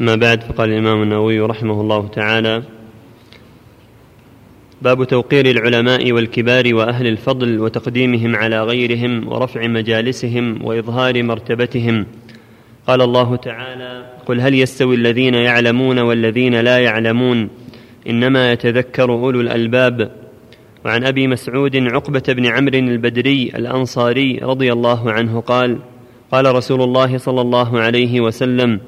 ما بعد فقال الإمام النووي رحمه الله تعالى باب توقير العلماء والكبار وأهل الفضل وتقديمهم على غيرهم ورفع مجالسهم وإظهار مرتبتهم. قال الله تعالى قل هل يستوي الذين يعلمون والذين لا يعلمون؟ إنما يتذكر أولو الألباب. وعن أبي مسعود عقبة بن عمرو البدري الأنصاري رضي الله عنه قال قال رسول الله صلى الله عليه وسلم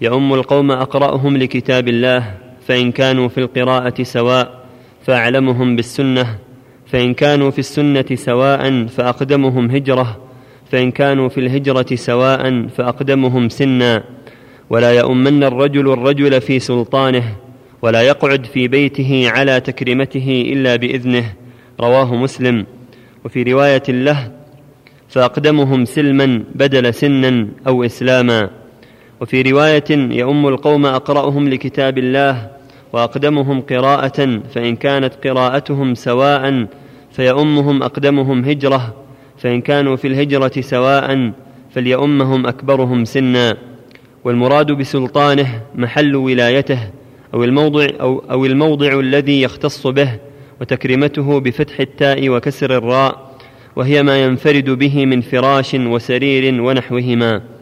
يؤم القوم أقرأهم لكتاب الله فإن كانوا في القراءة سواء فأعلمهم بالسنة فإن كانوا في السنة سواء فأقدمهم هجرة فإن كانوا في الهجرة سواء فأقدمهم سنا. ولا يؤمن الرجل الرجل في سلطانه ولا يقعد في بيته على تكريمته إلا بإذنه. رواه مسلم. وفي رواية له فأقدمهم سلما بدل سنا أو إسلاما. وفي رواية يؤم القوم أقرأهم لكتاب الله وأقدمهم قراءة فإن كانت قراءتهم سواء فيؤمهم أقدمهم هجرة فإن كانوا في الهجرة سواء فليؤمهم أكبرهم سنا. والمراد بسلطانه محل ولايته أو الموضع أو, أو الموضع الذي يختص به وتكريمته بفتح التاء وكسر الراء وهي ما ينفرد به من فراش وسرير ونحوهما.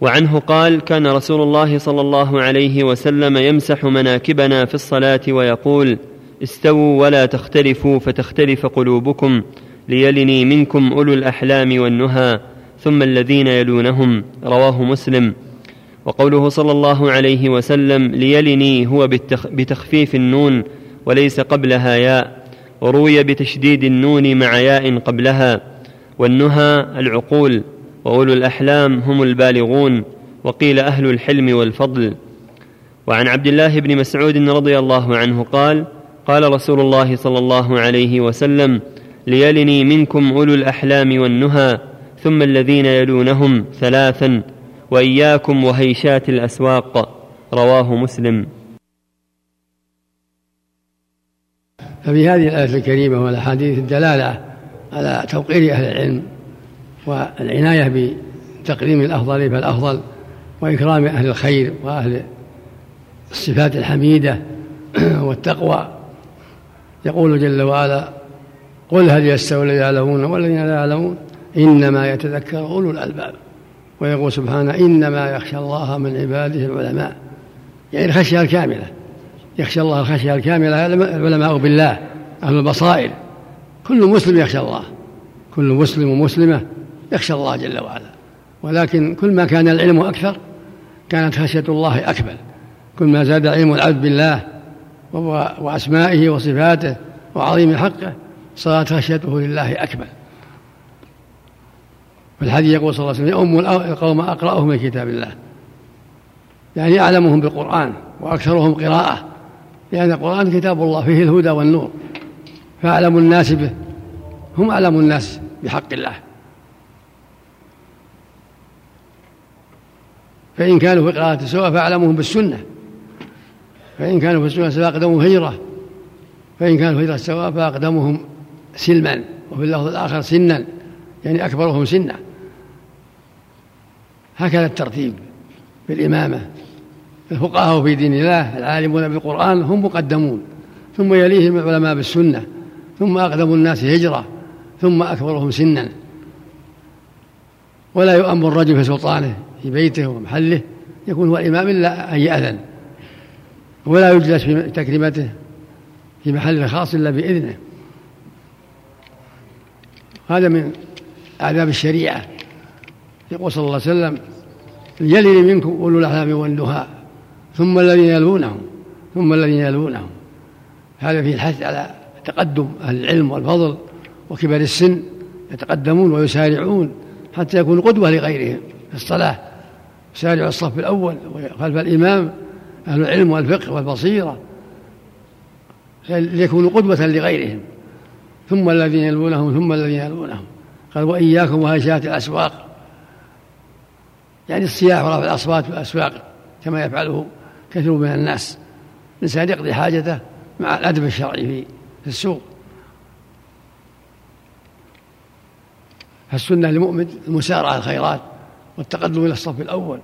وعنه قال كان رسول الله صلى الله عليه وسلم يمسح مناكبنا في الصلاة ويقول استووا ولا تختلفوا فتختلف قلوبكم ليلني منكم أولو الأحلام والنهى ثم الذين يلونهم. رواه مسلم. وقوله صلى الله عليه وسلم ليلني هو بتخفيف النون وليس قبلها ياء وروي بتشديد النون مع ياء قبلها. والنهى العقول. وأولو الأحلام هم البالغون وقيل أهل الحلم والفضل. وعن عبد الله بن مسعود رضي الله عنه قال قال رسول الله صلى الله عليه وسلم ليلني منكم أولو الأحلام والنهى ثم الذين يلونهم ثلاثا وإياكم وهيشات الأسواق. رواه مسلم. ففي هذه الآية الكريمة والأحاديث الدلالة على توقير أهل العلم. والعناية بتقديم الأفضل فالافضل وإكرام أهل الخير وأهل الصفات الحميدة والتقوى. يقول جل وعلا قل هل يستوي الذين يعلمون والذين لا يعلمون؟ إنما يتذكر أولو الألباب. ويقول سبحانه إنما يخشى الله من عباده العلماء. يعني الخشية الكاملة. يخشى الله الخشية الكاملة العلماء بالله أهل البصائر. كل مسلم يخشى الله. كل مسلم ومسلمة يخشى الله جل وعلا. ولكن كل ما كان العلم أكثر كانت خشية الله أكبر كل ما زاد علم العبد بالله وأسمائه وصفاته وعظيم حقه صارت خشيته لله أكبر في الحديث يقول صلى الله عليه وسلم يؤم القوم أقرأهم من كتاب الله. يعني أعلمهم بالقرآن وأكثرهم قراءة. لأن القرآن كتاب الله فيه الهدى والنور. فأعلم الناس به هم أعلم الناس بحق الله. فإن كانوا في قراءة سواء فأعلمهم بالسنة. فإن كانوا في السنة فأقدمهم هجرة. فإن كانوا في هجرة سواء فأقدمهم سلما. وفي اللفظ الآخر سنا يعني أكبرهم سنا. هكذا الترتيب بالإمامة الفقهاء في دين الله العالمون بالقرآن هم مقدمون. ثم يليهم العلماء بالسنة. ثم أقدم الناس هجرة. ثم أكبرهم سنا. ولا يؤم الرجل في سلطانه في بيته ومحله يكون هو الإمام إلا أن يأذن ولا يجلس في تكريمته في محل خاص إلا بإذنه. هذا من آداب الشريعة. يقول صلى الله عليه وسلم يلي منكم أولو الأحلام والنهى ثم الذين يلونهم ثم الذين يلونهم. هذا فيه الحث على تقدم أهل العلم والفضل وكبر السن يتقدمون ويسارعون حتى يكونوا قدوة لغيرهم. الصلاة. يسارع الصف الأول خلف الإمام أهل العلم والفقه والبصيرة. ليكونوا قدوة لغيرهم. ثم الذين يلونهم ثم الذين يلونهم قال وإياكم وهشات الأسواق. يعني الصياح ورفع الأصوات في الأسواق كما يفعله كثير من الناس. الإنسان يقضي حاجته مع الأدب الشرعي في السوق. فالسنة للمؤمن المسارعة الخيرات والتقدم إلى الصف الأول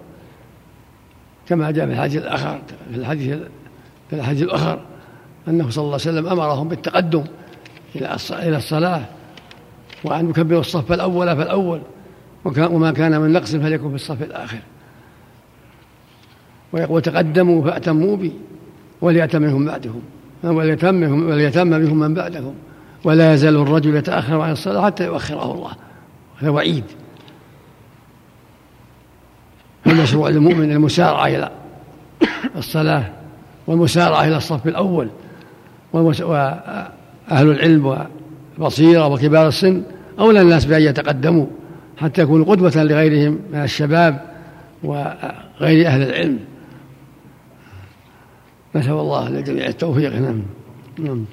كما جاء في الحديث الآخر في الحديث في الحديث الآخر أنه صلى الله عليه وسلم أمرهم بالتقدم إلى إلى الصلاة وأن يكبروا الصف الأول فالأول وما كان من نقص فليكن في الصف الآخر. ويقول تقدموا فأتموا بي وليأتم منهم بعدهم وليتم وليتم منهم من بعدهم ولا يزال الرجل يتأخر عن الصلاة حتى يؤخره الله هذا وعيد فالمشروع للمؤمن المسارعة إلى الصلاة والمسارعة إلى الصف الأول وأهل العلم والبصيرة وكبار السن أولى الناس بأن يتقدموا حتى يكونوا قدوة لغيرهم من الشباب وغير أهل العلم. نسأل الله للجميع التوفيق. نعم. نعم.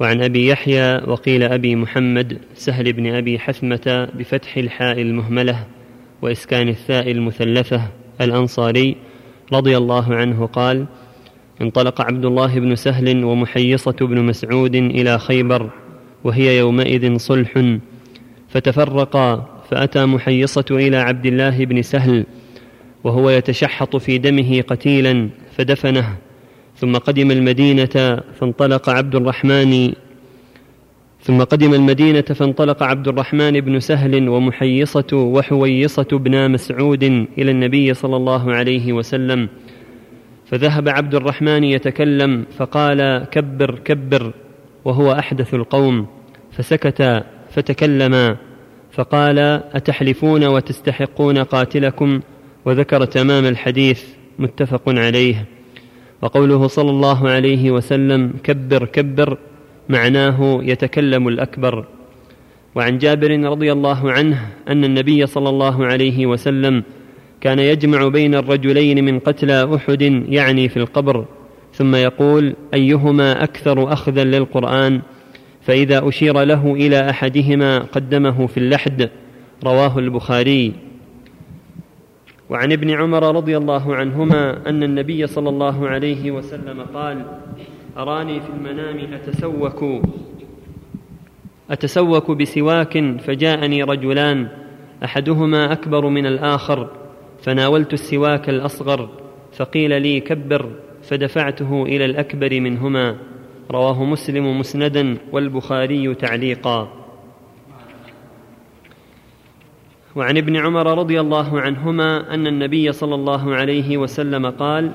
وعن أبي يحيى وقيل أبي محمد سهل بن أبي حثمة بفتح الحاء المهملة وإسكان الثاء المثلثة الأنصاري رضي الله عنه قال انطلق عبد الله بن سهل ومحيصة بن مسعود إلى خيبر وهي يومئذ صلح فتفرقا فأتى محيصة إلى عبد الله بن سهل وهو يتشحط في دمه قتيلا فدفنه. ثم قدم المدينة فانطلق عبد الرحمن ثم قدم المدينة فانطلق عبد الرحمن بن سهل ومحيصة وحويصة بن مسعود إلى النبي صلى الله عليه وسلم. فذهب عبد الرحمن يتكلم فقال كبر كبر وهو أحدث القوم. فسكت فتكلما فقال أتحلفون وتستحقون قاتلكم؟ وذكر تمام الحديث متفق عليه. وقوله صلى الله عليه وسلم كبر كبر معناه يتكلم الأكبر. وعن جابر رضي الله عنه أن النبي صلى الله عليه وسلم كان يجمع بين الرجلين من قتلى أحد يعني في القبر ثم يقول أيهما أكثر أخذا للقرآن؟ فإذا أشير له إلى أحدهما قدمه في اللحد. رواه البخاري. وعن ابن عمر رضي الله عنهما أن النبي صلى الله عليه وسلم قال أراني في المنام أتسوك. أتسوك بسواك فجاءني رجلان أحدهما أكبر من الآخر فناولت السواك الأصغر فقيل لي كبر فدفعته إلى الأكبر منهما. رواه مسلم مسندا والبخاري تعليقا. وعن ابن عمر رضي الله عنهما أن النبي صلى الله عليه وسلم قال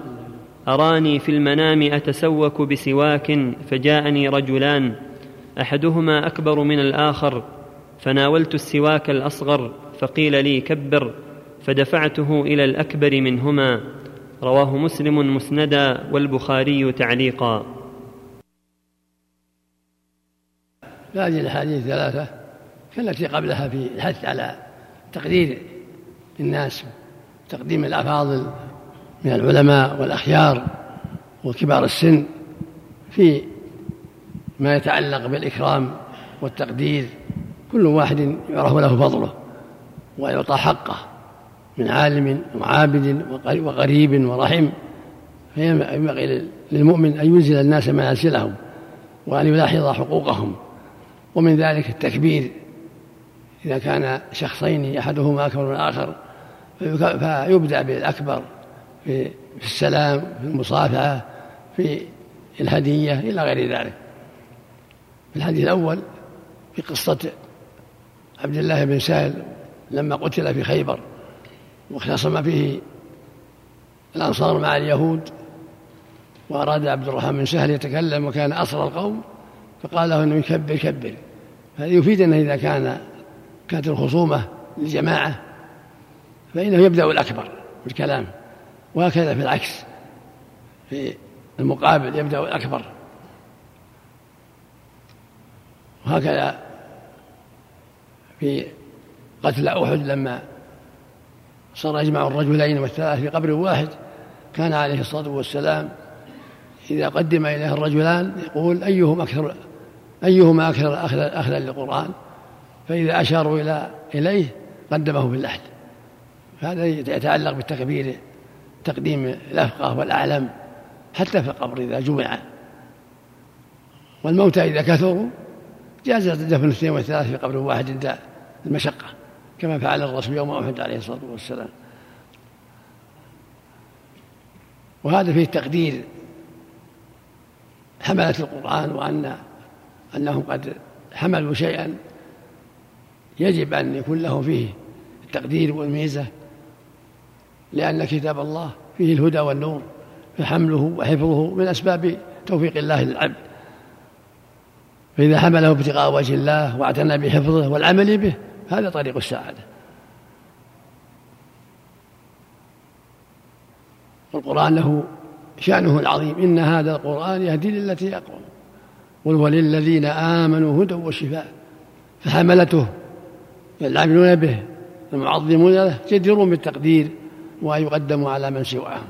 أراني في المنام أتسوك بسواك فجاءني رجلان أحدهما أكبر من الآخر فناولت السواك الأصغر فقيل لي كبر فدفعته إلى الأكبر منهما رواه مسلم مسندا والبخاري تعليقا. هذه الأحاديث الثلاثة كالتي قبلها في الحث على تقدير الناس تقديم الأفاضل من العلماء والأخيار وكبار السن في ما يتعلق بالإكرام والتقدير كل واحد يعرف له فضله ويعطى حقه من عالم وعابد وقريب ورحم. فينبغي للمؤمن أن ينزل الناس منازلهم وأن يلاحظ حقوقهم. ومن ذلك التكبير إذا كان شخصين أحدهما أكبر من الآخر فيبدأ بالأكبر في السلام في المصافحة في الهدية إلى غير ذلك. في الحديث الأول في قصة عبد الله بن سهل لما قتل في خيبر واختصم فيه الأنصار مع اليهود وأراد عبد الرحمن بن سهل يتكلم وكان أصر القوم فقال له أنه يكبر كبر هذا يفيد أنه إذا كان كانت الخصومة للجماعة فإنه يبدأ الأكبر بالكلام وهكذا في العكس في المقابل يبدأ الأكبر. وهكذا في قتل أحد لما صار يجمع الرجلين والثلاث في قبر واحد كان عليه الصلاة والسلام إذا قدم إليه الرجلان يقول أيهم أكثر أيهما أكثر أخذا للقرآن؟ فإذا أشاروا إلى إليه قدمه باللحد هذا يتعلق بالتكبير تقديم الأفقه والأعلم حتى في القبر إذا جمع. والموتى إذا كثروا جاز دفن الاثنين والثلاث في قبر واحد عند المشقة كما فعل الرسول يوم أحد عليه الصلاة والسلام. وهذا فيه تقدير حملة القرآن وأن أنهم قد حملوا شيئا يجب أن يكون له فيه التقدير والميزة لأن كتاب الله فيه الهدى والنور فحمله وحفظه من أسباب توفيق الله للعبد. فإذا حمله ابتغاء وجه الله واعتنى بحفظه والعمل به هذا طريق السعادة. والقرآن له شأنه العظيم. إن هذا القرآن يهدي للتي أقوم. قل وللذين آمنوا هدى وشفاء فحملته العاملون به المعظمون له جديرون بالتقدير وأن يقدموا على من سواهم.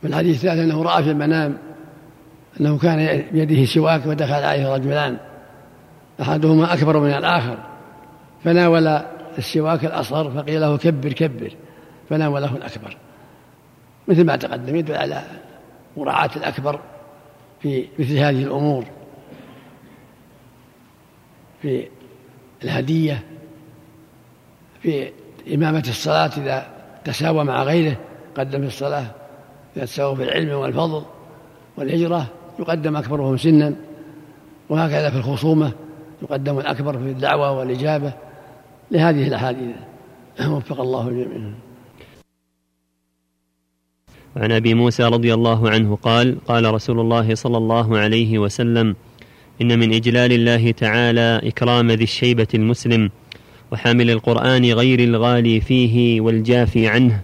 في الحديث الثالث أنه رأى في المنام أنه كان بيده سواك ودخل عليه رجلان أحدهما أكبر من الآخر فناول السواك الأصغر فقيل له كبر كبر فناوله الأكبر. مثل ما تقدم يدل على مراعاة الأكبر في مثل هذه الأمور. في الهدية في إمامة الصلاة إذا تساوى مع غيره قدم في الصلاة إذا تساوى في العلم والفضل والهجرة يقدم أكبرهم سنا. وهكذا في الخصومة يقدم الأكبر في الدعوة والإجابة. لهذه الأحاديث. وفق الله الجميع عن أبي موسى رضي الله عنه قال قال رسول الله صلى الله عليه وسلم إن من إجلال الله تعالى إكرام ذي الشيبة المسلم وحامل القرآن غير الغالي فيه والجافي عنه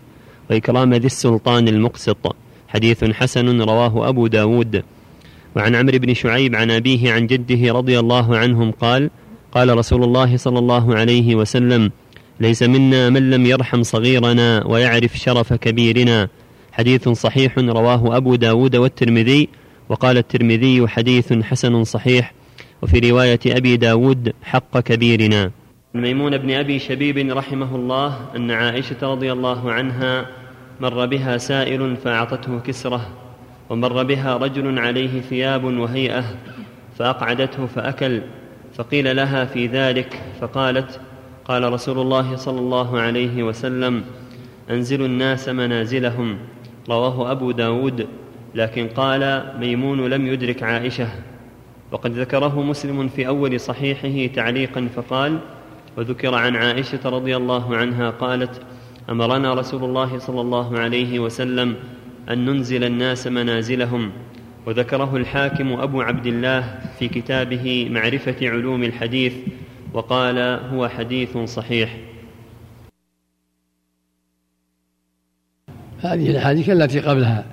وإكرام ذي السلطان المقسط. حديث حسن رواه أبو داود. وعن عمرو بن شعيب عن أبيه عن جده رضي الله عنهم قال قال رسول الله صلى الله عليه وسلم ليس منا من لم يرحم صغيرنا ويعرف شرف كبيرنا حديث صحيح رواه أبو داود والترمذي وقال الترمذي حديث حسن صحيح وفي رواية أبي داود حق كبيرنا. ميمون بن أبي شبيب رحمه الله أن عائشة رضي الله عنها مر بها سائل فأعطته كسرة ومر بها رجل عليه ثياب وهيئة فأقعدته فأكل فقيل لها في ذلك فقالت قال رسول الله صلى الله عليه وسلم أنزلوا الناس منازلهم رواه أبو داود لكن قال ميمون لم يدرك عائشة وقد ذكره مسلم في أول صحيحه تعليقا فقال وذكر عن عائشة رضي الله عنها قالت أمرنا رسول الله صلى الله عليه وسلم أن ننزل الناس منازلهم. وذكره الحاكم أبو عبد الله في كتابه معرفة علوم الحديث وقال هو حديث صحيح. هذه الأحاديث التي قبلها.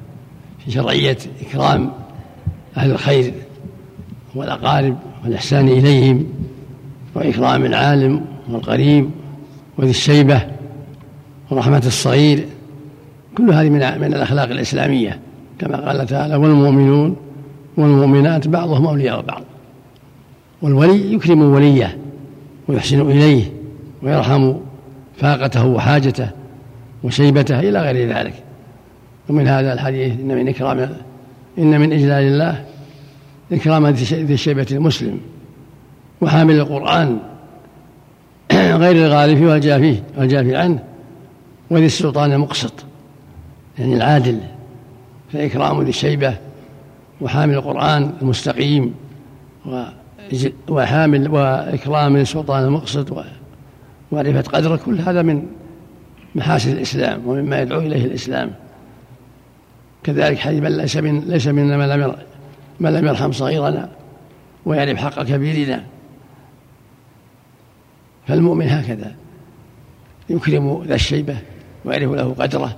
في شرعية إكرام أهل الخير والأقارب والإحسان إليهم وإكرام العالم والقريب وذي الشيبة ورحمة الصغير كل هذه من من الأخلاق الإسلامية كما قال تعالى والمؤمنون والمؤمنات بعضهم أولياء بعض والولي يكرم وليه ويحسن إليه ويرحم فاقته وحاجته وشيبته إلى غير ذلك. ومن هذا الحديث إن من إكرام إن من إجلال الله إكرام ذي الشيبة المسلم وحامل القرآن غير الغالي والجافي والجافي عنه وذي السلطان المقسط يعني العادل فإكرام ذي الشيبة وحامل القرآن المستقيم وحامل وإكرام السلطان المقسط ومعرفة قدره كل هذا من محاسن الإسلام ومما يدعو إليه الإسلام. كذلك حديث من ليس من ليس منا من لم من لم يرحم صغيرنا ويعرف حق كبيرنا. فالمؤمن هكذا يكرم ذا الشيبة ويعرف له قدره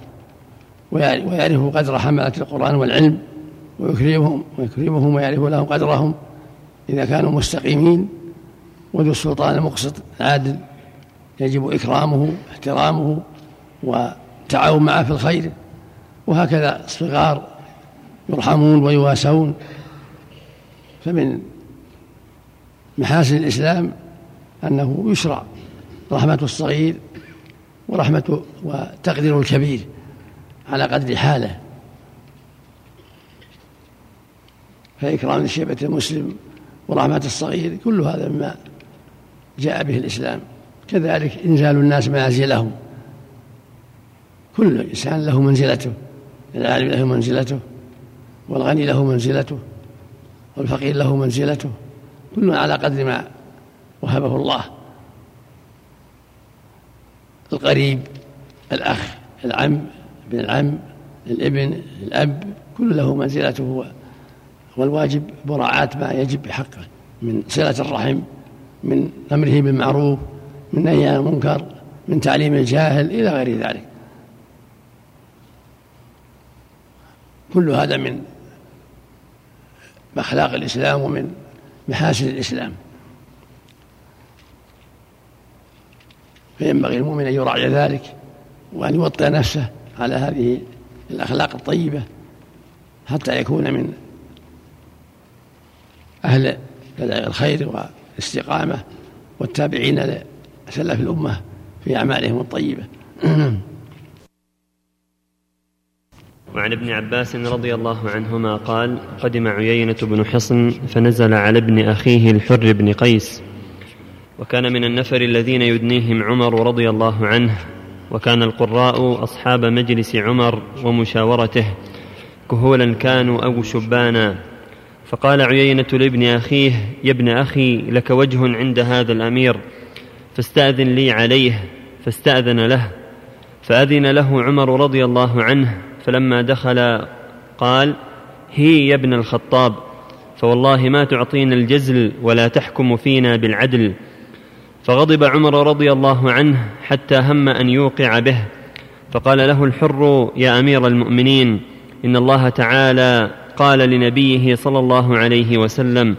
ويعرف قدر حملة القرآن والعلم ويكرمهم ويكرمهم ويعرف لهم قدرهم إذا كانوا مستقيمين وذو السلطان المقسط عادل يجب إكرامه احترامه والتعاون معه في الخير. وهكذا الصغار يرحمون ويواسون. فمن محاسن الإسلام أنه يشرع رحمة الصغير ورحمة وتقدير الكبير على قدر حاله. فإكرام الشيبة المسلم ورحمة الصغير كل هذا مما جاء به الإسلام. كذلك إنزال الناس منازلهم. كل إنسان له منزلته. العالم له منزلته والغني له منزلته والفقير له منزلته كل على قدر ما وهبه الله. القريب الأخ العم ابن العم الابن الأب كل له منزلته والواجب مراعاة ما يجب بحقه من صلة الرحم من أمره بالمعروف من نهي عن المنكر من تعليم الجاهل إلى غير ذلك. كل هذا من أخلاق الإسلام ومن محاسن الإسلام. فينبغي المؤمن أن يراعي ذلك وأن يوطئ نفسه على هذه الأخلاق الطيبة حتى يكون من أهل الخير والاستقامة والتابعين لسلف الأمة في أعمالهم الطيبة. وعن ابن عباس رضي الله عنهما قال قدم عيينة بن حصن فنزل على ابن أخيه الحر بن قيس وكان من النفر الذين يدنيهم عمر رضي الله عنه وكان القراء أصحاب مجلس عمر ومشاورته كهولا كانوا أو شبانا. فقال عيينة لابن أخيه يا ابن أخي لك وجه عند هذا الأمير فاستأذن لي عليه فاستأذن له. فأذن له عمر رضي الله عنه فلما دخل قال هي يا ابن الخطاب فوالله ما تعطينا الجزل ولا تحكم فينا بالعدل. فغضب عمر رضي الله عنه حتى هم أن يوقع به فقال له الحر يا أمير المؤمنين إن الله تعالى قال لنبيه صلى الله عليه وسلم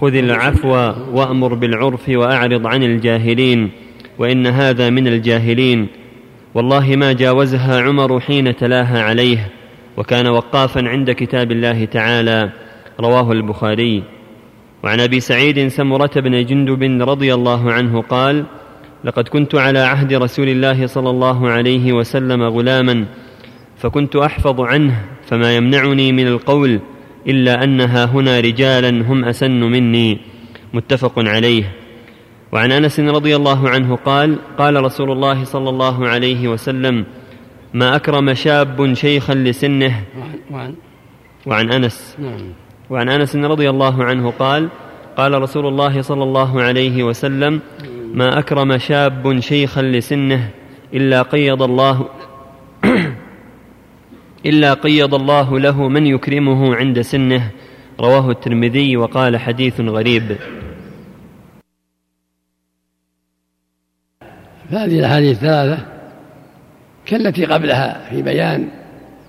خذ العفو وأمر بالعرف وأعرض عن الجاهلين وإن هذا من الجاهلين. والله ما جاوزها عمر حين تلاها عليه وكان وقافا عند كتاب الله تعالى رواه البخاري. وعن أبي سعيد سمرة بن جندب رضي الله عنه قال لقد كنت على عهد رسول الله صلى الله عليه وسلم غلاما فكنت أحفظ عنه فما يمنعني من القول إلا أنها هنا رجالا هم أسن مني. متفق عليه. وعن انس رضي الله عنه قال قال رسول الله صلى الله عليه وسلم ما أكرم شاب شيخا لسنه. وعن, وعن انس. نعم. وعن انس رضي الله عنه قال قال رسول الله صلى الله عليه وسلم ما أكرم شاب شيخا لسنه إلا قيض الله إلا قيض الله له من يكرمه عند سنه. رواه الترمذي وقال حديث غريب. فهذه الأحاديث الثلاثة كالتي قبلها في بيان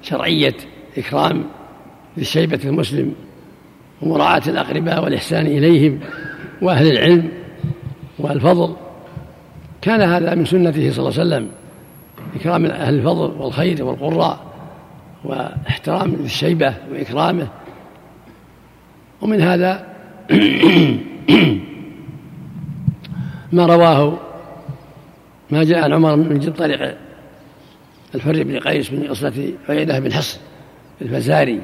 شرعية إكرام ذي المسلم ومراعاة الأقرباء والإحسان إليهم وأهل العلم والفضل. كان هذا من سنته صلى الله عليه وسلم إكرام أهل الفضل والخير والقراء واحترام ذي الشيبة وإكرامه. ومن هذا ما رواه ما جاء عن عمر من طريق الحر بن قيس من قصة عيينة بن حصن الفزاري.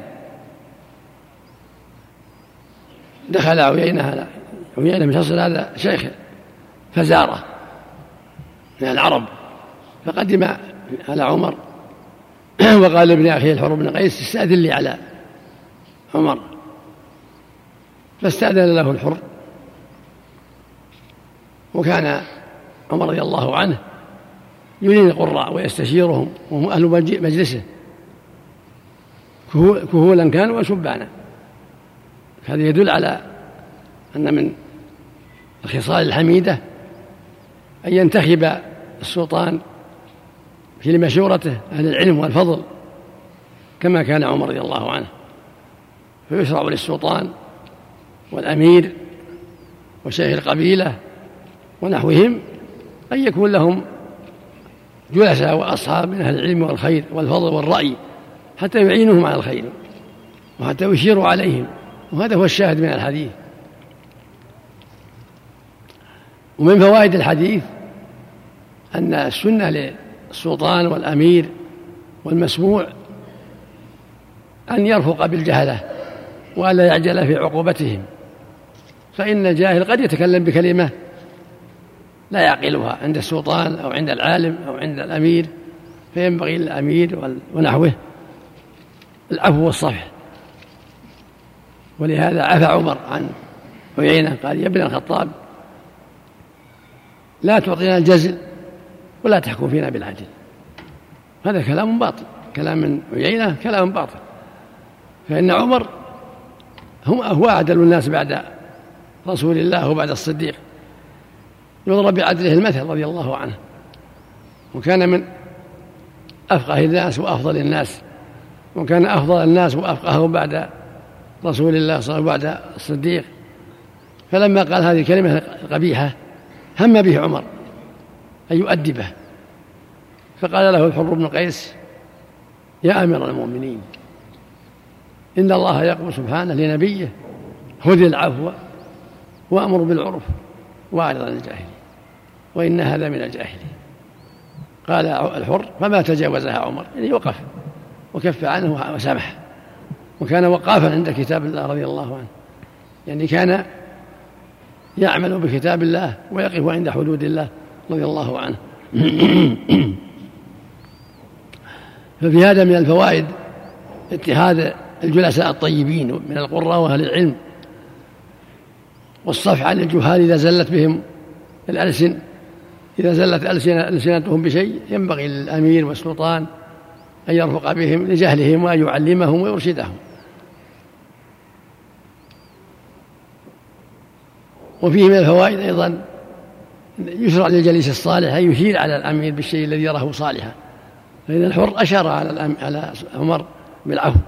دخل عيينة عيينة بن حصن هذا شيخ فزارة من العرب فقدم على عمر وقال لابن أخيه الحر بن قيس استأذن لي على عمر. فاستأذن له الحر وكان عمر رضي الله عنه يريد القراء ويستشيرهم وهم أهل مجلسه. كهولا كانوا وشبانا هذا يدل على أن من الخصال الحميدة أن ينتخب السلطان في مشورته أهل العلم والفضل كما كان عمر رضي الله عنه. فيشرع للسلطان والأمير وشيخ القبيلة ونحوهم أن يكون لهم جلساء وأصحاب من أهل العلم والخير والفضل والرأي حتى يعينهم على الخير وحتى يشيروا عليهم. وهذا هو الشاهد من الحديث. ومن فوائد الحديث أن السنة للسلطان والأمير والمسموع أن يرفق بالجهلة وألا يعجل في عقوبتهم. فإن الجاهل قد يتكلم بكلمة لا يعقلها عند السلطان أو عند العالم أو عند الأمير فينبغي للأمير ونحوه العفو والصفح. ولهذا عفى عمر عن عيينة قال يا ابن الخطاب لا تعطينا الجزل ولا تحكم فينا بالعدل. هذا كلام باطل كلام من عيينة كلام باطل. فإن عمر هم هو أعدل الناس بعد رسول الله وبعد الصديق. يضرب بعدله المثل رضي الله عنه. وكان من أفقه الناس وأفضل الناس. وكان أفضل الناس وأفقههم بعد رسول الله صلى الله عليه وسلم بعد الصديق. فلما قال هذه الكلمة القبيحة هم به عمر أن يؤدبه. فقال له الحر بن قيس يا أمير المؤمنين إن الله يقول سبحانه لنبيه خذ العفو وأمر بالعرف وأعرض عن الجاهلين وإن هذا من الجاهلين. قال الحر فما تجاوزها عمر؟ يعني وقف وكف عنه وسمح وكان وقافا عند كتاب الله رضي الله عنه. يعني كان يعمل بكتاب الله ويقف عند حدود الله رضي الله عنه. ففي هذا من الفوائد اتخاذ الجلساء الطيبين من القراء وأهل العلم والصفح عن الجهال إذا زلت بهم الألسن إذا زلت ألسنتهم بشيء ينبغي للأمير والسلطان أن يرفق بهم لجهلهم وأن يعلمهم ويرشدهم. وفيه من الفوائد أيضا يشرع للجليس الصالح أن يشير على الأمير بالشيء الذي يراه صالحا. فإن الحر أشار على على عمر بالعفو.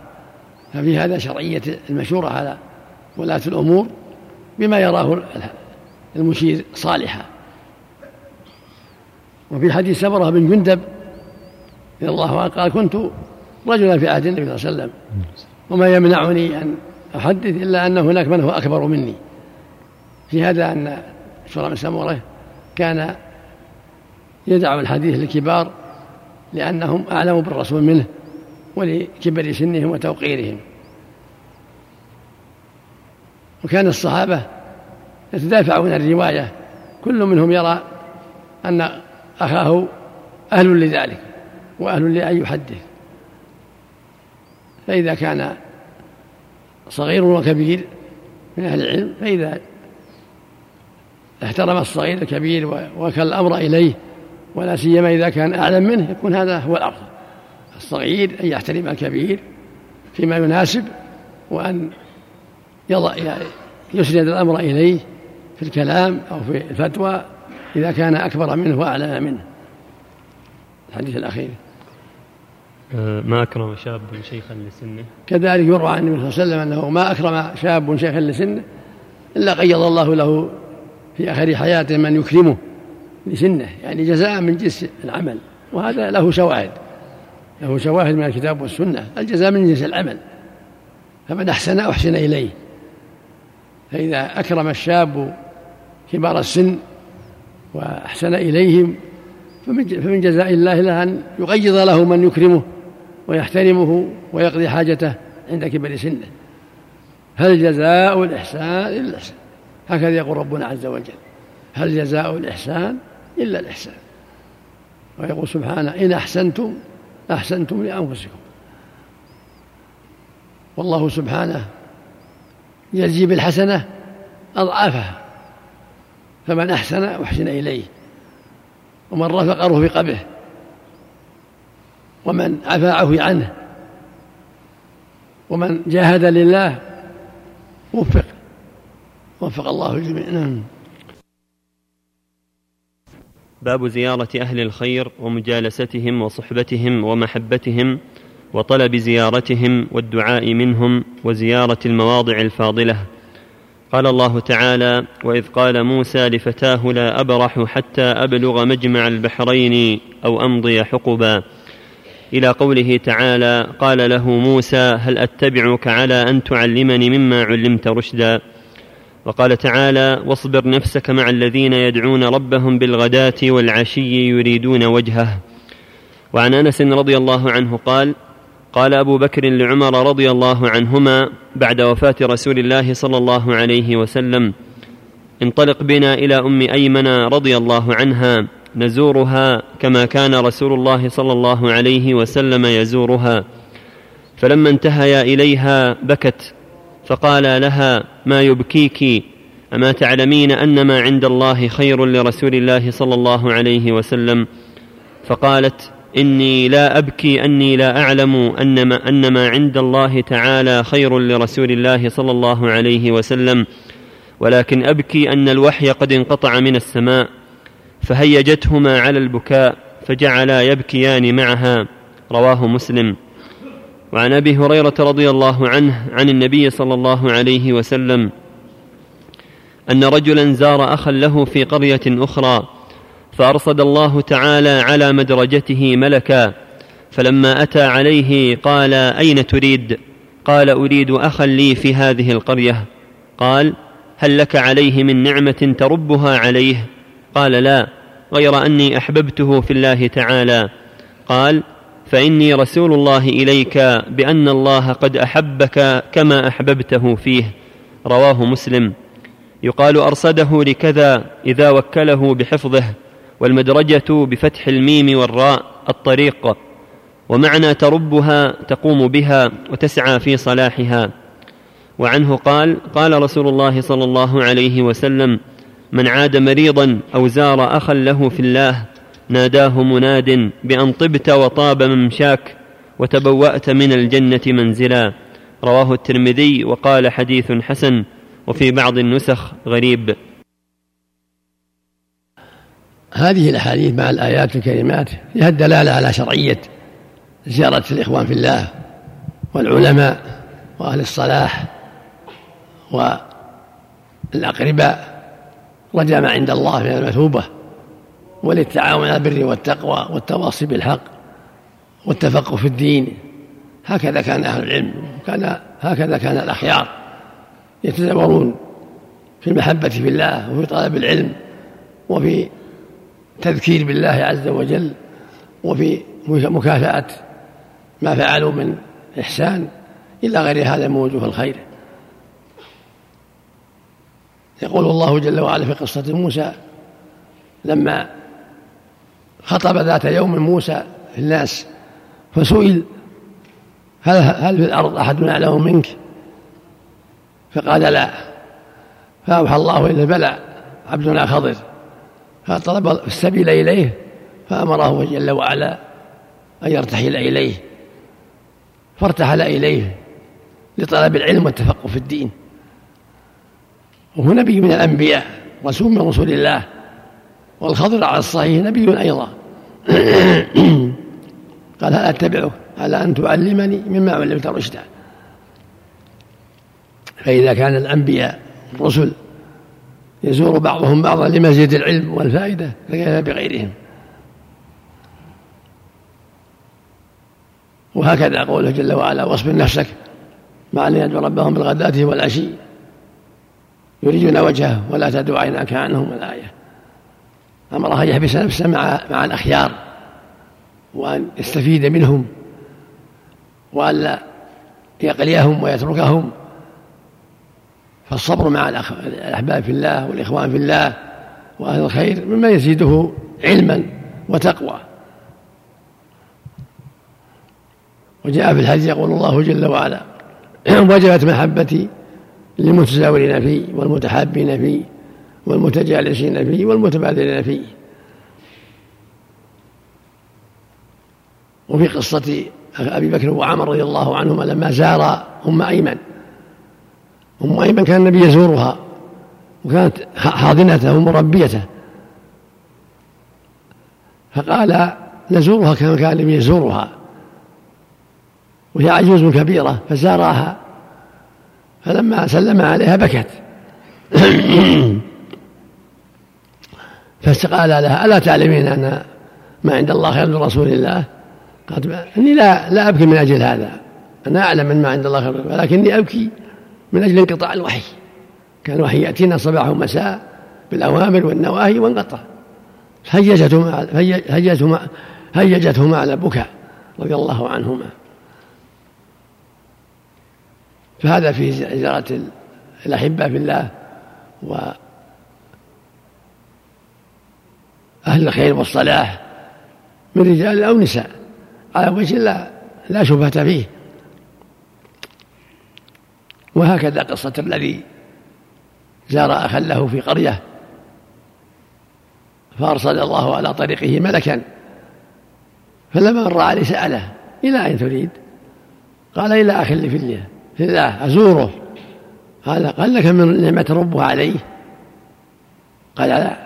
ففي هذا شرعية المشورة على ولاة الأمور بما يراه المشير صالحا. وفي حديث سمرة بن جندب رضي الله عنه قال كنت رجلا في عهد النبي صلى الله عليه وسلم. وما يمنعني أن أحدث إلا أن هناك من هو أكبر مني. في هذا أن شرع بن سمرة كان يدع الحديث للكبار لأنهم أعلم بالرسول منه ولكبر سنهم وتوقيرهم. وكان الصحابة يتدافعون الرواية. كل منهم يرى أن أخاه أهل لذلك وأهل لأن يحدث. فإذا كان صغير وكبير من أهل العلم فإذا احترم الصغير الكبير وكل الأمر إليه ولا سيما إذا كان أعلم منه يكون هذا هو الأفضل. الصغير أن يحترم الكبير فيما يناسب وأن يضع يسند الأمر إليه في الكلام أو في الفتوى إذا كان أكبر منه وأعلم منه. الحديث الأخير. أه، ما أكرم شاب شيخا لسنه. كذلك يروى عن النبي صلى الله عليه وسلم أنه ما أكرم شاب شيخا لسنه إلا قيض الله له في آخر حياته من يكرمه لسنه يعني جزاء من جنس العمل. وهذا له شواهد. له شواهد من الكتاب والسنة. الجزاء من جنس العمل. فمن أحسن أحسن إليه. فإذا أكرم الشاب كبار السن وأحسن إليهم فمن جزاء الله له أن يقيض له من يكرمه ويحترمه ويقضي حاجته عند كبر سنه. هل جزاء الإحسان إلا الإحسان؟ هكذا يقول ربنا عز وجل. هل جزاء الإحسان إلا الإحسان؟ ويقول سبحانه إن أحسنتم أحسنتم لأنفسكم. والله سبحانه يجزي بالحسنة أضعافها. فمن أحسن أحسن إليه ومن رفق رفق به ومن عفا عفي عنه ومن جاهد لله وفق وفق الله الجميع. نعم. باب زيارة أهل الخير ومجالستهم وصحبتهم ومحبتهم وطلب زيارتهم والدعاء منهم وزيارة المواضع الفاضلة. قال الله تعالى وإذ قال موسى لفتاه لا أبرح حتى أبلغ مجمع البحرين أو أمضي حقبا. إلى قوله تعالى قال له موسى هل أتبعك على أن تعلمني مما علمت رشدا؟ وقال تعالى واصبر نفسك مع الذين يدعون ربهم بالغداة والعشي يريدون وجهه. وعن أنس رضي الله عنه قال قال أبو بكر لعمر رضي الله عنهما بعد وفاة رسول الله صلى الله عليه وسلم انطلق بنا إلى أم ايمن رضي الله عنها نزورها كما كان رسول الله صلى الله عليه وسلم يزورها. فلما انتهيا إليها بكت فقال لها ما يبكيك؟ أما تعلمين أن ما عند الله خير لرسول الله صلى الله عليه وسلم؟ فقالت إني لا أبكي أني لا أعلم أن ما, أن ما عند الله تعالى خير لرسول الله صلى الله عليه وسلم. ولكن أبكي أن الوحي قد انقطع من السماء فهيجتهما على البكاء فجعلا يبكيان معها. رواه مسلم. وعن أبي هريرة رضي الله عنه عن النبي صلى الله عليه وسلم أن رجلا زار أخا له في قرية أخرى فأرصد الله تعالى على مدرجته ملكا فلما أتى عليه قال أين تريد؟ قال أريد أخا لي في هذه القرية. قال هل لك عليه من نعمة تربها عليه؟ قال لا غير أني أحببته في الله تعالى. قال فإني رسول الله إليك بأن الله قد أحبك كما أحببته فيه. رواه مسلم. يقال أرصده لكذا إذا وكله بحفظه. والمدرجة بفتح الميم والراء الطريق ومعنى تربها تقوم بها وتسعى في صلاحها. وعنه قال قال رسول الله صلى الله عليه وسلم من عاد مريضا أو زار اخا له في الله ناداه مناد بأن طبت وطاب ممشاك وتبوأت من الجنة منزلا. رواه الترمذي وقال حديث حسن وفي بعض النسخ غريب. هذه الأحاديث مع الآيات الكريمات فيها الدلالة على شرعية زيارة الإخوان في الله والعلماء وأهل الصلاح والأقرباء رجاء ما عند الله من المثوبة وللتعاون على البر والتقوى والتواصي بالحق والتفقه في الدين. هكذا كان أهل العلم كان هكذا كان الأخيار يتزاورون في المحبة في الله وفي طلب العلم وفي تذكير بالله عز وجل وفي مكافأة ما فعلوا من إحسان إلى غير هذا من وجوه الخير. يقول الله جل وعلا في قصة موسى لما خطب ذات يوم موسى في الناس فسئل هل هل في الأرض أحد أعلم منك؟ فقال لا. فأوحى الله إليه بلى عبدنا خضر. فطلب السبيل إليه فأمره جل وعلا أن يرتحل إليه فارتحل إليه لطلب العلم والتفقه في الدين. وهو نبي من الأنبياء رسول من رسول الله والخضر على الصحيح نبي أيضا. قال هل أتبعك على أن تعلمني مما علمت رشدا. فإذا كان الأنبياء الرسل يزور بعضهم بعضا لمزيد العلم والفائدة فكيف بغيرهم؟ وهكذا قوله جل وعلا واصبر نفسك مع الذين يدعو ربهم بالغداة والعشي. يريدون وجهه ولا تدعو عيناك عنهم الآية. أمره أن يحبس نفسه مع مع الأخيار وأن يستفيد منهم وألا يقليهم ويتركهم. فالصبر مع الأحباب في الله والإخوان في الله وأهل الخير مما يزيده علما وتقوى. وجاء في الحديث يقول الله جل وعلا وجبت محبتي للمتزاورين فيه والمتحابين فيه والمتجالسين فيه والمتبادلين فيه. وفي قصة أبي بكر وعمر رضي الله عنهما لما زار أم أيمن. أم أيمن كان النبي يزورها وكانت حاضنته ومربيته. فقال نزورها كما كان النبي يزورها. وهي عجوز كبيرة فزارها. فلما سلم عليها بكت. فقال لها ألا تعلمين أن ما عند الله خير من رسول الله؟ قالت إني لا لا أبكي من أجل هذا. أنا أعلم أن ما عند الله خير ولكني أبكي. من أجل انقطاع الوحي. كان الوحي يأتينا صباح ومساء بالأوامر والنواهي وانقطع. هيجته مع هيجته مع هيجتهما على بكاء رضي الله عنهما. فهذا فيه زيارة الأحبة في الله و أهل الخير والصلاح من رجال أو نساء. على وجه لا لا شبهة فيه. وهكذا قصة الذي زار أخا له في قرية فأرسل الله على طريقه ملكا فلما مر عليه سأله إلى أين تريد؟ قال إلى أخ لي في الله في الله أزوره. قال قال لك من نعمة ربه عليه؟ قال لا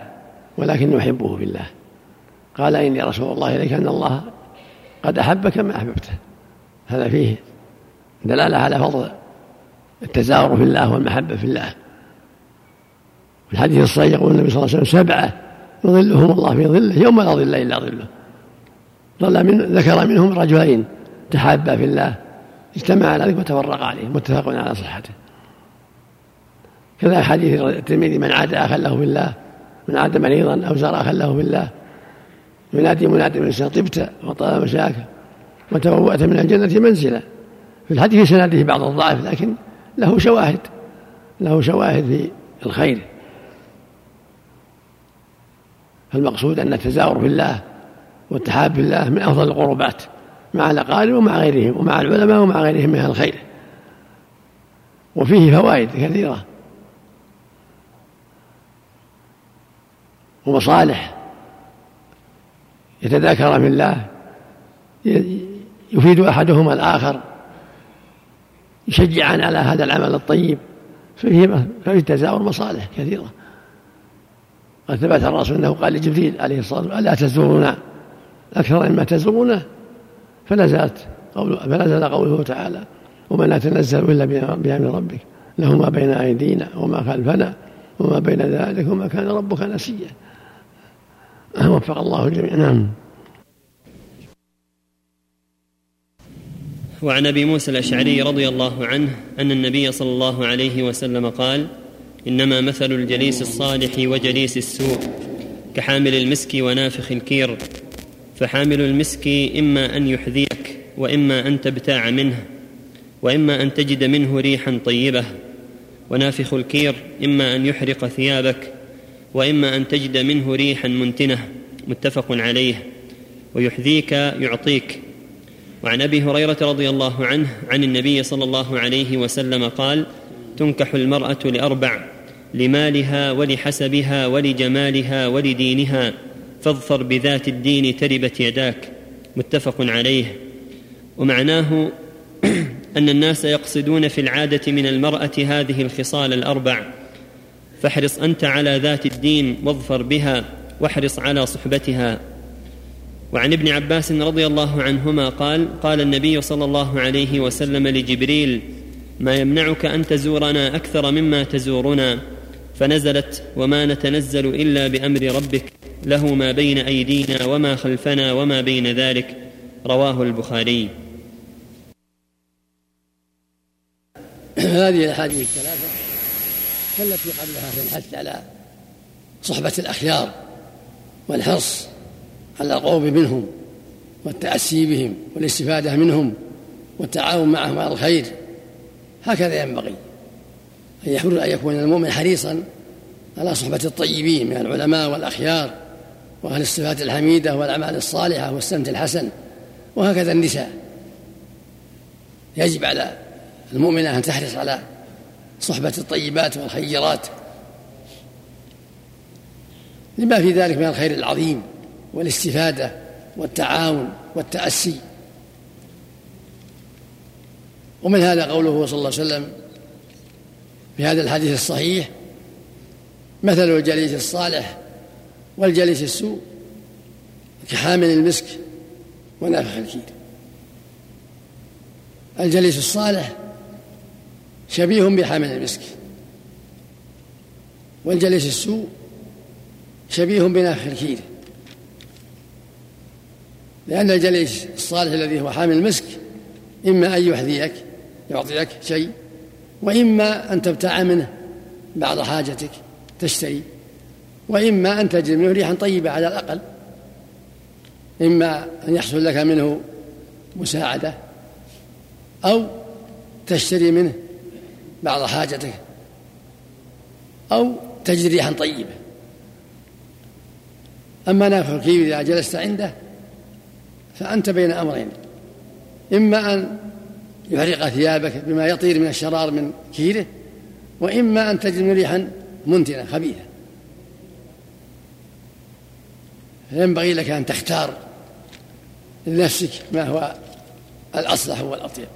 ولكني أحبه في الله. قال إني رسول الله إليك أن الله قد أحبك ما أحببته. هذا فيه دلالة على فضل التزاور في الله والمحبة في الله. الحديث الصحيح يقول النبي صلى الله عليه وسلم سبعة يظلهم الله في ظله يوم لا ظل إلا ظله. ظل من ذكر منهم رجلين تحابا في الله اجتمع على ذلك وتفرق عليه متفق على صحته. كذا حديث الترمذي من عاد آخا له في الله من عاد مريضا أو زار آخا له في الله ينادي منادي من طبت وطال مشاك وتبوأت من الجنة منزلا. في الحديث سناده بعض الضعف لكن له شواهد له شواهد في الخير فالمقصود أن التزاور في الله والتحاب في الله من أفضل القربات مع الأقارب ومع غيرهم ومع العلماء ومع غيرهم من الخير. وفيه فوائد كثيرة. ومصالح يتذاكر في الله يفيد أحدهما الآخر. يشجعان على هذا العمل الطيب. ففيه ففي التزاور مصالح كثيرة. قد ثبت الرسول أنه قال لجبريل عليه الصلاة والسلام ألا تزورنا؟ أكثر مما تزورونه. فنزلت قول فنزل قوله تعالى وما نتنزل إلا بأمر ربك. له ما بين أيدينا وما خلفنا وما بين ذلك وما كان ربك نسيا. وفق الله الجميع. نعم. وعن أبي موسى الأشعري رضي الله عنه أن النبي صلى الله عليه وسلم قال إنما مثل الجليس الصالح وجليس السوء كحامل المسك ونافخ الكير. فحامل المسك إما أن يحذيك وإما أن تبتاع منه وإما أن تجد منه ريحا طيبة. ونافخ الكير إما أن يحرق ثيابك وإما أن تجد منه ريحا منتنة. متفق عليه. ويحذيك يعطيك. وعن أبي هريرة رضي الله عنه عن النبي صلى الله عليه وسلم قال تنكح المرأة لأربع لمالها ولحسبها ولجمالها ولدينها فاظفر بذات الدين تربت يداك. متفق عليه. ومعناه أن الناس يقصدون في العادة من المرأة هذه الخصال الأربع فاحرص أنت على ذات الدين واظفر بها واحرص على صحبتها. وعن ابن عباس رضي الله عنهما قال قال النبي صلى الله عليه وسلم لجبريل ما يمنعك أن تزورنا أكثر مما تزورنا؟ فنزلت وما نتنزل إلا بأمر ربك له ما بين أيدينا وما خلفنا وما بين ذلك. رواه البخاري. هذه الأحاديث الثلاثة كالتي قبلها في الحث على صحبة الأخيار والحرص على القرب منهم والتأسي بهم والاستفادة منهم والتعاون معهم على الخير. هكذا ينبغي أن يحرص أن يكون المؤمن حريصا على صحبة الطيبين من العلماء والأخيار وأهل الصفات الحميدة والأعمال الصالحة والسمت الحسن وهكذا النساء. يجب على المؤمنة أن تحرص على صحبة الطيبات والخيرات لما في ذلك من الخير العظيم. والاستفادة والتعاون والتأسي. ومن هذا قوله صلى الله عليه وسلم في هذا الحديث الصحيح مثل الجليس الصالح والجليس السوء كحامل المسك ونافخ الكير الجليس الصالح شبيه بحامل المسك والجليس السوء شبيه بنافخ الكير لأن الجليس الصالح الذي هو حامل المسك إما أن يحذيك يعطيك شيء وإما أن تبتاع منه بعض حاجتك تشتري وإما أن تجد منه ريحا طيبة على الأقل إما أن يحصل لك منه مساعدة أو تشتري منه بعض حاجتك أو تجد ريحا طيبة. أما نافع الكير إذا جلست عنده فأنت بين أمرين. إما أن يحرق ثيابك بما يطير من الشرار من كيره وإما أن تجد ريحا منتنة خبيثة فينبغي لك أن تختار لنفسك ما هو الأصلح والأطيب.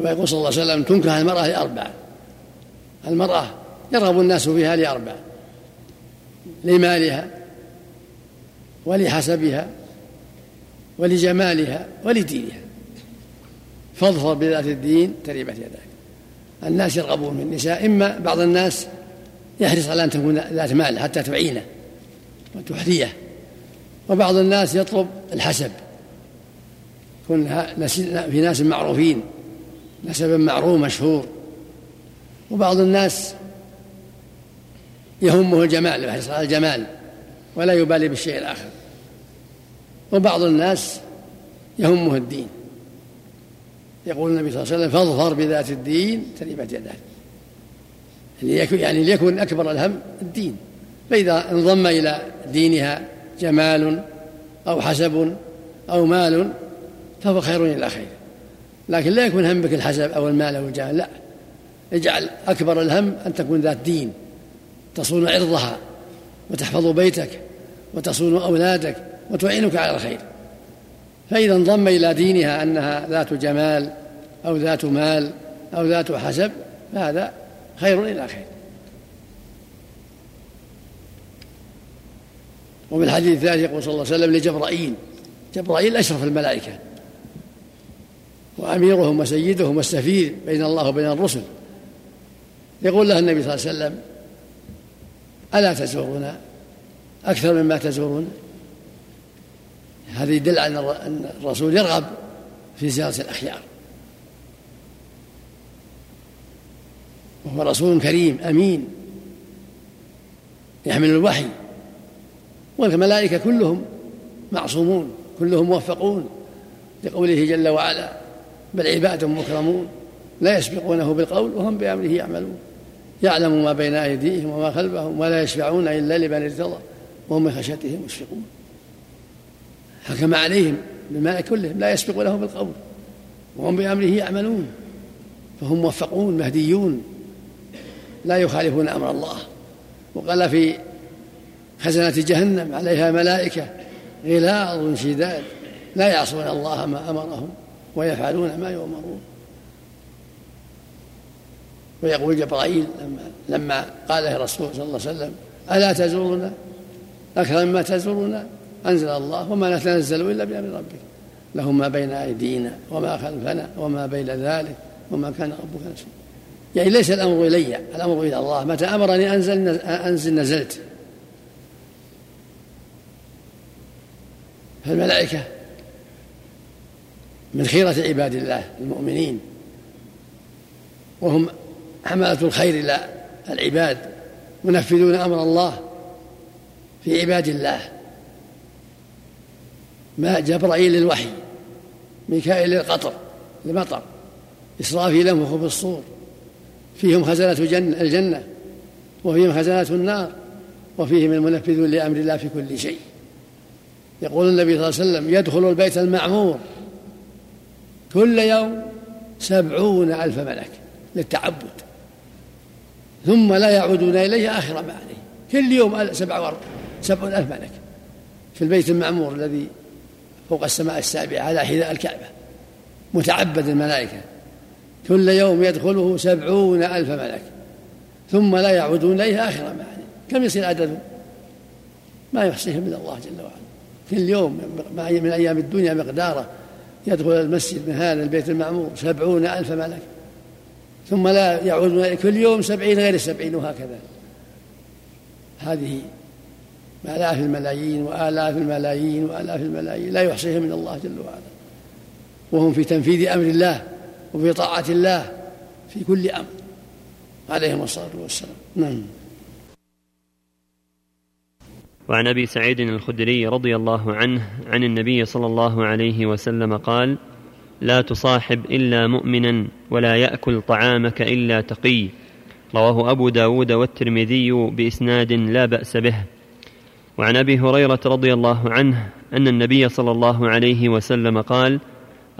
ويقول صلى الله عليه وسلم تنكح المرأة لأربع المرأة يرغب الناس فيها لأربع لمالها ولحسبها ولجمالها ولدينها. فاظفر بذات الدين تريبت يداك. الناس يرغبون في النساء إما بعض الناس يحرص على أن تكون ذات مال حتى تعينه وتحذيه وبعض الناس يطلب الحسب. يكون في ناس معروفين نسبا معروف مشهور. وبعض الناس يهمه الجمال يحرص على الجمال. ولا يبالي بالشيء الآخر. وبعض الناس يهمه الدين. يقول النبي صلى الله عليه وسلم فاظفر بذات الدين تريبت يداك. يعني ليكن أكبر الهم الدين. فإذا انضم إلى دينها جمال أو حسب أو مال فهو خير إلى خير. لكن لا يكون همك الحسب أو المال أو الجمال لا. اجعل أكبر الهم أن تكون ذات دين تصون عرضها. وتحفظ بيتك وتصون أولادك وتعينك على الخير. فإذا انضم إلى دينها أنها ذات جمال أو ذات مال أو ذات حسب فهذا خير إلى خير. وفي الحديث الثالث يقول صلى الله عليه وسلم لجبرائيل جبرائيل أشرف الملائكة. وأميرهم وسيدهم والسفير بين الله وبين الرسل. يقول له النبي صلى الله عليه وسلم ألا تزورنا؟ أكثر مما تزورون هذا يدل على أن الرسول يرغب في زيارة الأخيار. وهو رسول كريم أمين يحمل الوحي. والملائكة كلهم معصومون كلهم موفقون لقوله جل وعلا بل عباد مكرمون لا يسبقونه بالقول وهم بأمره يعملون. يعلم ما بين أيديهم وما خلفهم ولا يشفعون إلا لمن ارتضى وهم من خشيته مشفقون. حكم عليهم بالماء كلهم لا يسبقونه بالقول وهم بأمره يعملون فهم موفقون مهديون لا يخالفون أمر الله. وقال في خزنة جهنم عليها ملائكة غلاظ شداد لا يعصون الله ما أمرهم ويفعلون ما يؤمرون. ويقول جبرائيل لما لما قال له الرسول صلى الله عليه وسلم ألا تزورنا؟ أكثر مما تزورنا؟ أنزل الله وما نتنزل إلا بأمر ربك. له ما بين أيدينا وما خلفنا وما بين ذلك وما كان ربك نسيا يعني ليس الأمر إلي الأمر إلى الله. متى أمرني أنزل أنزل نزلت. فالملائكة من خيرة عباد الله المؤمنين. وهم حملة الخير إلى العباد منفذون أمر الله في عباد الله. ما جبرائيل للوحي ميكائيل للقطر المطر إسرافيل لهم في الصور فيهم خزنة الجنة وفيهم خزنة النار وفيهم المنفذون لأمر الله في كل شيء. يقول النبي صلى الله عليه وسلم يدخل البيت المعمور كل يوم سبعون ألف ملك للتعبد. ثم لا يعودون إليه آخر ما عليه. كل يوم سبع سبعون ألف ملك في البيت المعمور الذي فوق السماء السابعة على حذاء الكعبة متعبد الملائكة. كل يوم يدخله سبعون ألف ملك. ثم لا يعودون إليه آخر ما عليه. كم يصير عددهم ما يحصيهم إلا الله جل وعلا. كل يوم من أيام الدنيا مقدارة. يدخل المسجد من هذا البيت المعمور سبعون ألف ملك. ثم لا يعودون كل يوم سبعين غير السبعين وهكذا. هذه آلاف الملايين وآلاف الملايين وآلاف الملايين لا يحصيهم من الله جل وعلا. وهم في تنفيذ أمر الله وفي طاعة الله في كل أمر عليهم الصلاة والسلام. نعم. وعن أبي سعيد الخدري رضي الله عنه عن النبي صلى الله عليه وسلم قال لا تصاحب إلا مؤمنا ولا يأكل طعامك إلا تقي. رواه أبو داود والترمذي بإسناد لا بأس به. وعن أبي هريرة رضي الله عنه أن النبي صلى الله عليه وسلم قال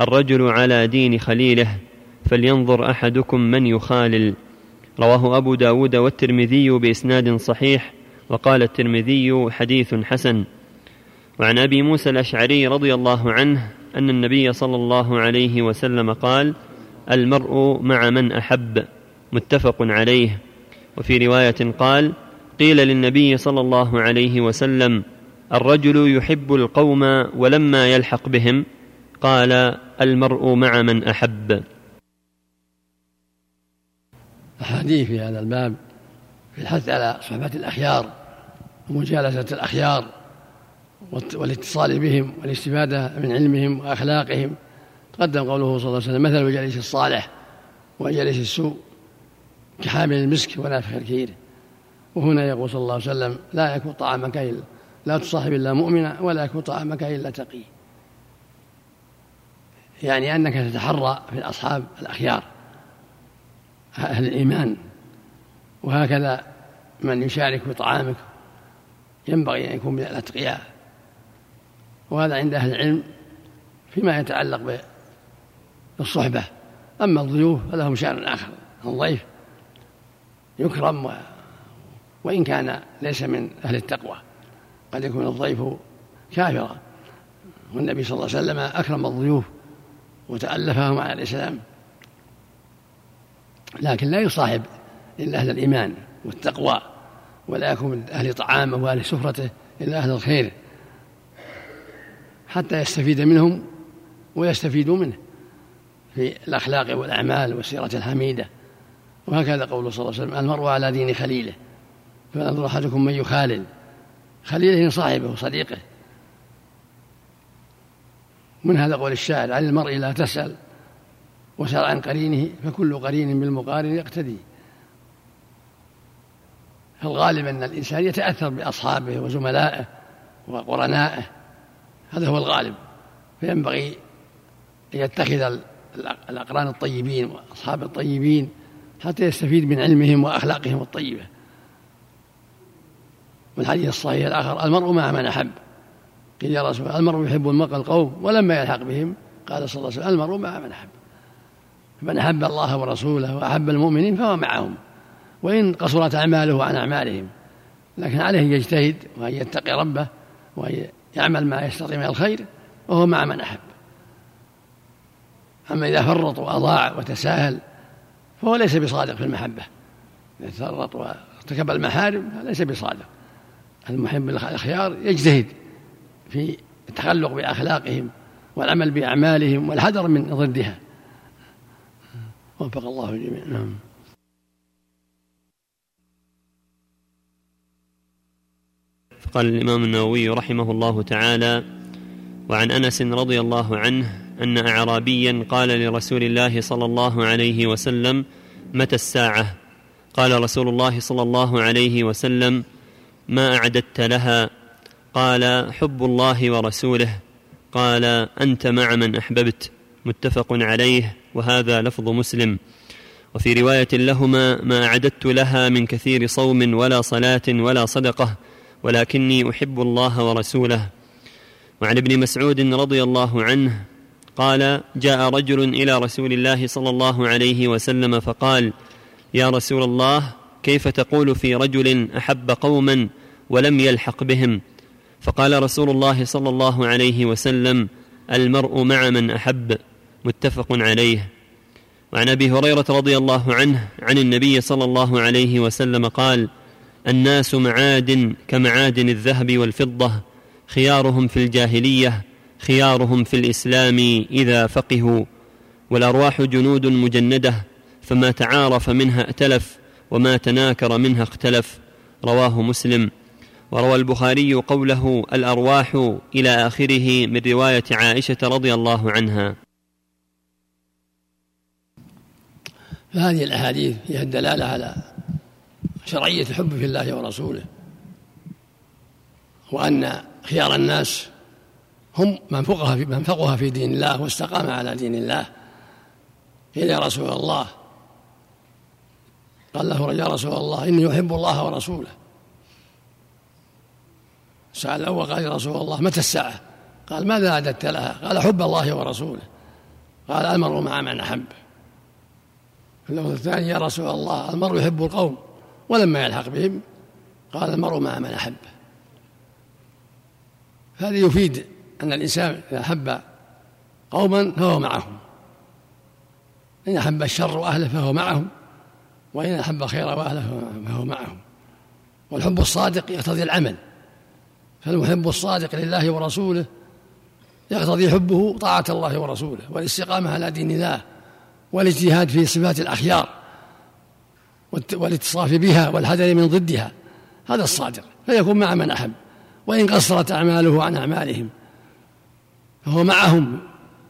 الرجل على دين خليله فلينظر أحدكم من يخالل. رواه أبو داود والترمذي بإسناد صحيح وقال الترمذي حديث حسن. وعن أبي موسى الأشعري رضي الله عنه أن النبي صلى الله عليه وسلم قال المرء مع من أحب متفق عليه. وفي رواية قال قيل للنبي صلى الله عليه وسلم الرجل يحب القوم ولما يلحق بهم. قال المرء مع من أحب. أحاديث في هذا الباب في الحث على صحبة الأخيار ومجالسة الأخيار. والاتصال بهم والاستفادة من علمهم وأخلاقهم. تقدم قوله صلى الله عليه وسلم مثل الجليس الصالح وجليس السوء كحامل المسك ونافخ الكير وهنا يقول صلى الله عليه وسلم لا يكون طعامك إلا لا تصاحب إلا مؤمنا ولا يكون طعامك إلا تقي. يعني أنك تتحرى في الأصحاب الأخيار أهل الإيمان. وهكذا من يشارك في طعامك ينبغي أن يكون من الأتقياء. وهذا عند أهل العلم فيما يتعلق بالصحبة. أما الضيوف فلهم شأن آخر الضيف يكرم و... وإن كان ليس من أهل التقوى. قد يكون الضيف كافرا. والنبي صلى الله عليه وسلم أكرم الضيوف وتألفهم على الإسلام. لكن لا يصاحب إلا أهل الإيمان والتقوى ولا يكون من أهل طعامه وأهل سفرته إلا أهل الخير. حتى يستفيد منهم ويستفيدوا منه في الأخلاق والأعمال والسيرة الحميدة. وهكذا قول صلى الله عليه وسلم المرء على دين خليله فينظر أحدكم من يخالل. خليله صاحبه وصديقه من هذا قول الشاعر؟ عن المرء لا تسأل وسأل عن قرينه فكل قرين بالمقارن يقتدي. فالغالب أن الإنسان يتأثر بأصحابه وزملائه وقرنائه. هذا هو الغالب. فينبغي أن يتخذ الأقران الطيبين وأصحاب الطيبين حتى يستفيد من علمهم وأخلاقهم الطيبة. والحديث الصحيح الآخر المرء مع من أحب. قيل يا رسول الله المرء يحب المرء القوم ولما يلحق بهم قال صلى الله عليه وسلم المرء مع من أحب. من أحب الله ورسوله وأحب المؤمنين فهو معهم وإن قصرت أعماله عن أعمالهم. لكن عليه أن يجتهد وأن يتقي ربه وأن يعمل ما يستطيع من الخير وهو مع من أحب. أما إذا فرط وأضاع وتساهل فهو ليس بصادق في المحبة. إذا فرط وارتكب المحارم فليس بصادق. المحب الأخيار يجتهد في التخلق بأخلاقهم والعمل بأعمالهم والحذر من ضدها. وفق الله الجميع. نعم. قال الإمام النووي رحمه الله تعالى وعن أنس رضي الله عنه أن أعرابيا قال لرسول الله صلى الله عليه وسلم متى الساعة؟ قال رسول الله صلى الله عليه وسلم ما أعددت لها؟ قال حب الله ورسوله. قال أنت مع من أحببت. متفق عليه وهذا لفظ مسلم. وفي رواية لهما ما أعددت لها من كثير صوم ولا صلاة ولا صدقة. ولكني أحب الله ورسوله. وعن ابن مسعود رضي الله عنه قال جاء رجل إلى رسول الله صلى الله عليه وسلم فقال يا رسول الله كيف تقول في رجل أحب قوما ولم يلحق بهم؟ فقال رسول الله صلى الله عليه وسلم المرء مع من أحب. متفق عليه. وعن أبي هريرة رضي الله عنه عن النبي صلى الله عليه وسلم قال الناس معادن كمعادن الذهب والفضة خيارهم في الجاهلية خيارهم في الإسلام إذا فقهوا. والأرواح جنود مجندة فما تعارف منها ائتلف وما تناكر منها اختلف. رواه مسلم. وروى البخاري قوله الأرواح إلى آخره من رواية عائشة رضي الله عنها. فهذه الأحاديث فيها الدلالة على شرعية الحب في الله ورسوله وأن خيار الناس هم من فقه في من فقه في دين الله واستقام على دين الله. قيل يا رسول الله قال له يا رسول الله إني أحب الله ورسوله. سأل الأول قال يا رسول الله متى الساعة؟ قال ماذا أعددت لها؟ قال حب الله ورسوله. قال المرء مع من أحب. اللفظ الثاني يا رسول الله المرء يحب القوم. ولما يلحق بهم قال المرء مع من أحب. هذا يفيد أن الإنسان إذا أحب قوما فهو معهم. إن أحب الشر وأهله فهو معهم وإن أحب الخير وأهله فهو معهم. والحب الصادق يقتضي العمل فالمحب الصادق لله ورسوله يقتضي حبه طاعة الله ورسوله والاستقامة على دين الله والاجتهاد في صفات الأخيار. والاتصاف بها والحذر من ضدها. هذا الصادق. فيكون مع من أحب. وإن قصرت أعماله عن أعمالهم فهو معهم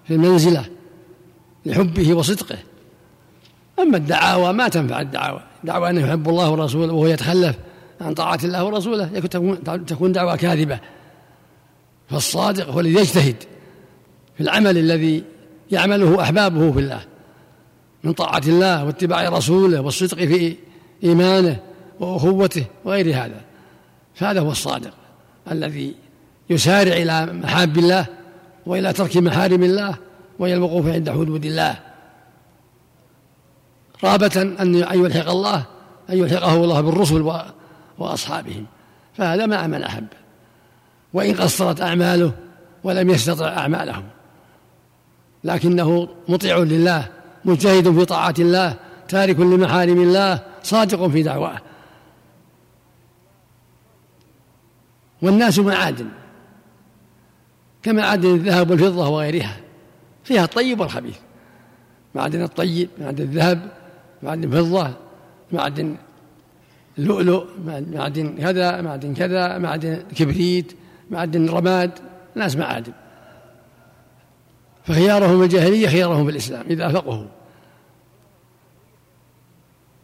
في المنزلة لحبه وصدقه. أما الدعاوى ما تنفع الدعاوى. دعوى أنه يحب الله ورسوله وهو يتخلف عن طاعة الله ورسوله تكون دعوة كاذبة. فالصادق هو الذي يجتهد في العمل الذي يعمله أحبابه في الله. من طاعة الله واتباع رسوله والصدق في إيمانه وأخوته وغير هذا. فهذا هو الصادق الذي يسارع إلى محاب الله وإلى ترك محارم الله وإلى الوقوف عند حدود الله. رابة أن يلحق الله أن يلحقه الله بالرسل وأصحابهم. فهذا مع من أحب. وإن قصرت أعماله ولم يستطع أعمالهم. لكنه مطيع لله مجتهد في طاعة الله تارك لمحارم الله صادق في دعواه. والناس معادن كمعادن الذهب والفضة وغيرها. فيها الطيب والخبيث. معدن الطيب معدن الذهب معدن الفضة معدن اللؤلؤ معدن كذا معدن كذا معدن كبريت معدن الرماد ناس معادن. فخيارهم الجاهلية خيارهم في الإسلام إذا فقهوا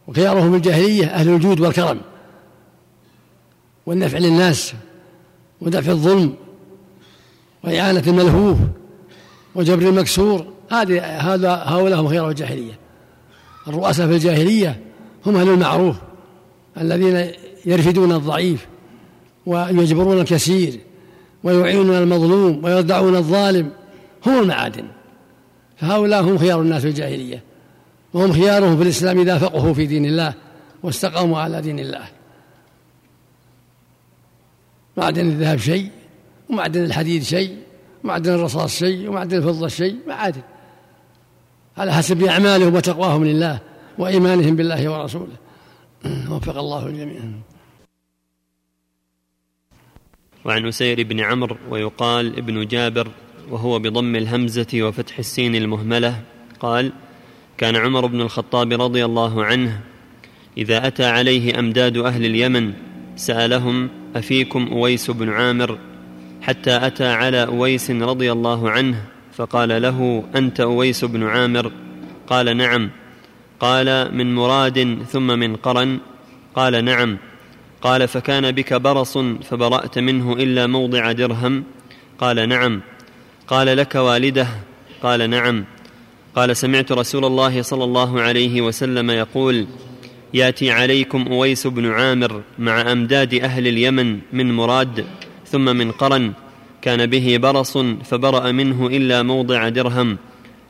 وخيارهم الجاهلية أهل الجود والكرم والنفع للناس ودفع الظلم وإعانة الملهوف وجبر المكسور. هذه هذا هؤلاء هم خيار الجاهلية. الرؤساء في الجاهلية هم أهل المعروف الذين يرفدون الضعيف ويجبرون الكثير ويعينون المظلوم ويردعون الظالم. هم المعادن. فهؤلاء هم خيار الناس في الجاهلية وهم خيارهم في الإسلام إذا فقهوا في دين الله واستقاموا على دين الله. معدن الذهب شيء ومعدن الحديد شيء ومعدن الرصاص شيء ومعدن الفضة شيء معادن. على حسب أعمالهم وتقواهم لله وإيمانهم بالله ورسوله. وفق الله الجميع. وعن أسير بن عمرو ويقال ابن جابر وهو بضم الهمزة وفتح السين المهملة قال كان عمر بن الخطاب رضي الله عنه إذا أتى عليه أمداد أهل اليمن سألهم أفيكم أويس بن عامر؟ حتى أتى على أويس رضي الله عنه فقال له أنت أويس بن عامر؟ قال نعم. قال من مراد ثم من قرن؟ قال نعم. قال فكان بك برص فبرأت منه إلا موضع درهم؟ قال نعم. قال لك والده؟ قال نعم. قال سمعت رسول الله صلى الله عليه وسلم يقول ياتي عليكم أويس بن عامر مع أمداد أهل اليمن من مراد ثم من قرن. كان به برص فبرأ منه إلا موضع درهم.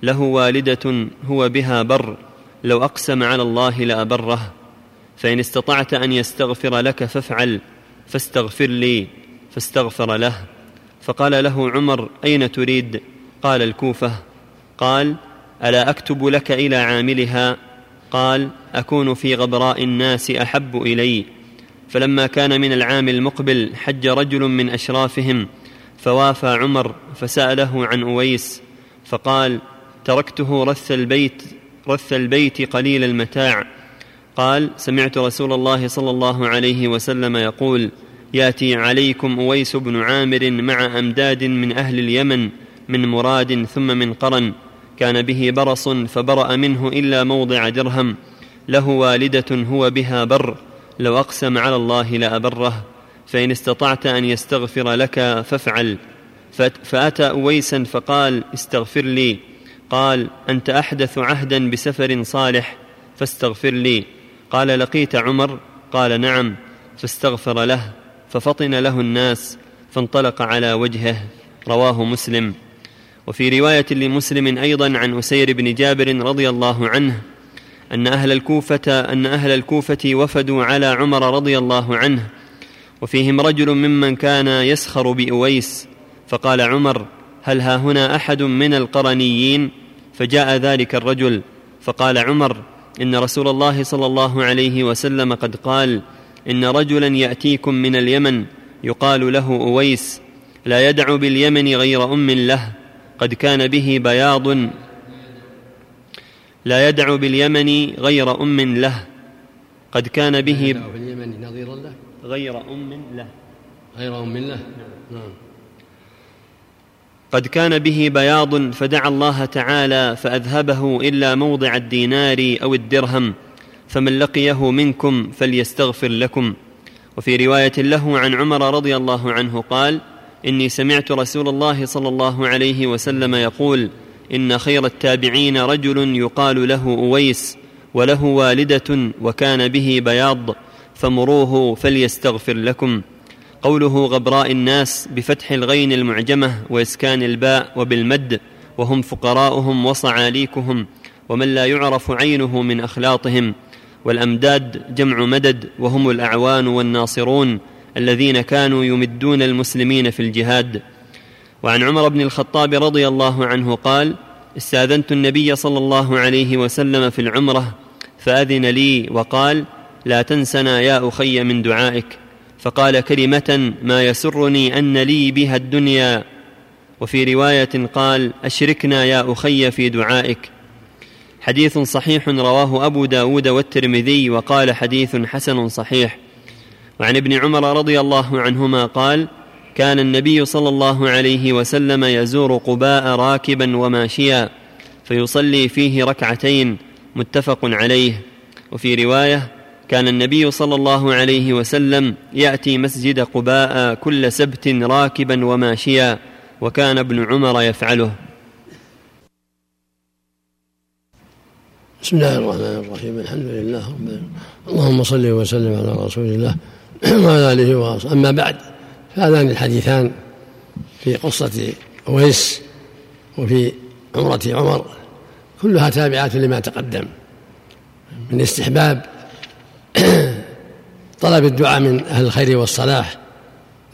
له والدة هو بها بر. لو أقسم على الله لأبره. فإن استطعت أن يستغفر لك فافعل فاستغفر لي فاستغفر له. فقال له عمر أين تريد؟ قال الكوفة. قال ألا أكتب لك إلى عاملها؟ قال أكون في غبراء الناس أحب إلي. فلما كان من العام المقبل حج رجل من أشرافهم فوافى عمر فسأله عن أويس فقال تركته رث البيت رث البيت قليل المتاع. قال سمعت رسول الله صلى الله عليه وسلم يقول ياتي عليكم أويس بن عامر مع أمداد من أهل اليمن من مراد ثم من قرن. كان به برص فبرأ منه إلا موضع درهم. له والدة هو بها بر. لو أقسم على الله لابره فإن استطعت أن يستغفر لك فافعل. فأتى أويسا فقال استغفر لي. قال أنت أحدث عهدا بسفر صالح فاستغفر لي. قال لقيت عمر؟ قال نعم فاستغفر له. ففطن له الناس فانطلق على وجهه رواه مسلم. وفي رواية لمسلم أيضا عن أسير بن جابر رضي الله عنه أن أهل الكوفة أن أهل الكوفة وفدوا على عمر رضي الله عنه. وفيهم رجل ممن كان يسخر بأويس فقال عمر هل ها هنا أحد من القرنيين؟ فجاء ذلك الرجل فقال عمر إن رسول الله صلى الله عليه وسلم قد قال إن رجلا يأتيكم من اليمن يقال له أويس لا يدع باليمن غير أم له قد كان به بياض. لا يدع باليمن غير أم له قد كان به في اليمن نظيرا له. غير أم له. غير أم له. نعم. قد كان به بياض فدعا الله تعالى فأذهبه إلا موضع الدينار أو الدرهم. فمن لقيه منكم فليستغفر لكم. وفي رواية له عن عمر رضي الله عنه قال إني سمعت رسول الله صلى الله عليه وسلم يقول إن خير التابعين رجل يقال له أويس وله والدة وكان به بياض فمروه فليستغفر لكم. قوله غبراء الناس بفتح الغين المعجمة وإسكان الباء وبالمد وهم فقراؤهم وصعاليكهم ومن لا يعرف عينه من أخلاطهم. والأمداد جمع مدد وهم الأعوان والناصرون الذين كانوا يمدون المسلمين في الجهاد. وعن عمر بن الخطاب رضي الله عنه قال استاذنت النبي صلى الله عليه وسلم في العمرة فأذن لي وقال لا تنسنا يا أخي من دعائك. فقال كلمة ما يسرني أن لي بها الدنيا. وفي رواية قال أشركنا يا أخي في دعائك. حديث صحيح رواه أبو داود والترمذي وقال حديث حسن صحيح. وعن ابن عمر رضي الله عنهما قال كان النبي صلى الله عليه وسلم يزور قباء راكبا وماشيا فيصلي فيه ركعتين متفق عليه. وفي رواية كان النبي صلى الله عليه وسلم يأتي مسجد قباء كل سبت راكبا وماشيا وكان ابن عمر يفعله. بسم الله الرحمن الرحيم الحمد لله رب العالمين. اللهم صل وسلم على رسول الله وعلى آله وأصحابه. أما بعد فهذان الحديثان في قصة أويس وفي عمرة عمر كلها تابعات لما تقدم. من استحباب طلب الدعاء من أهل الخير والصلاح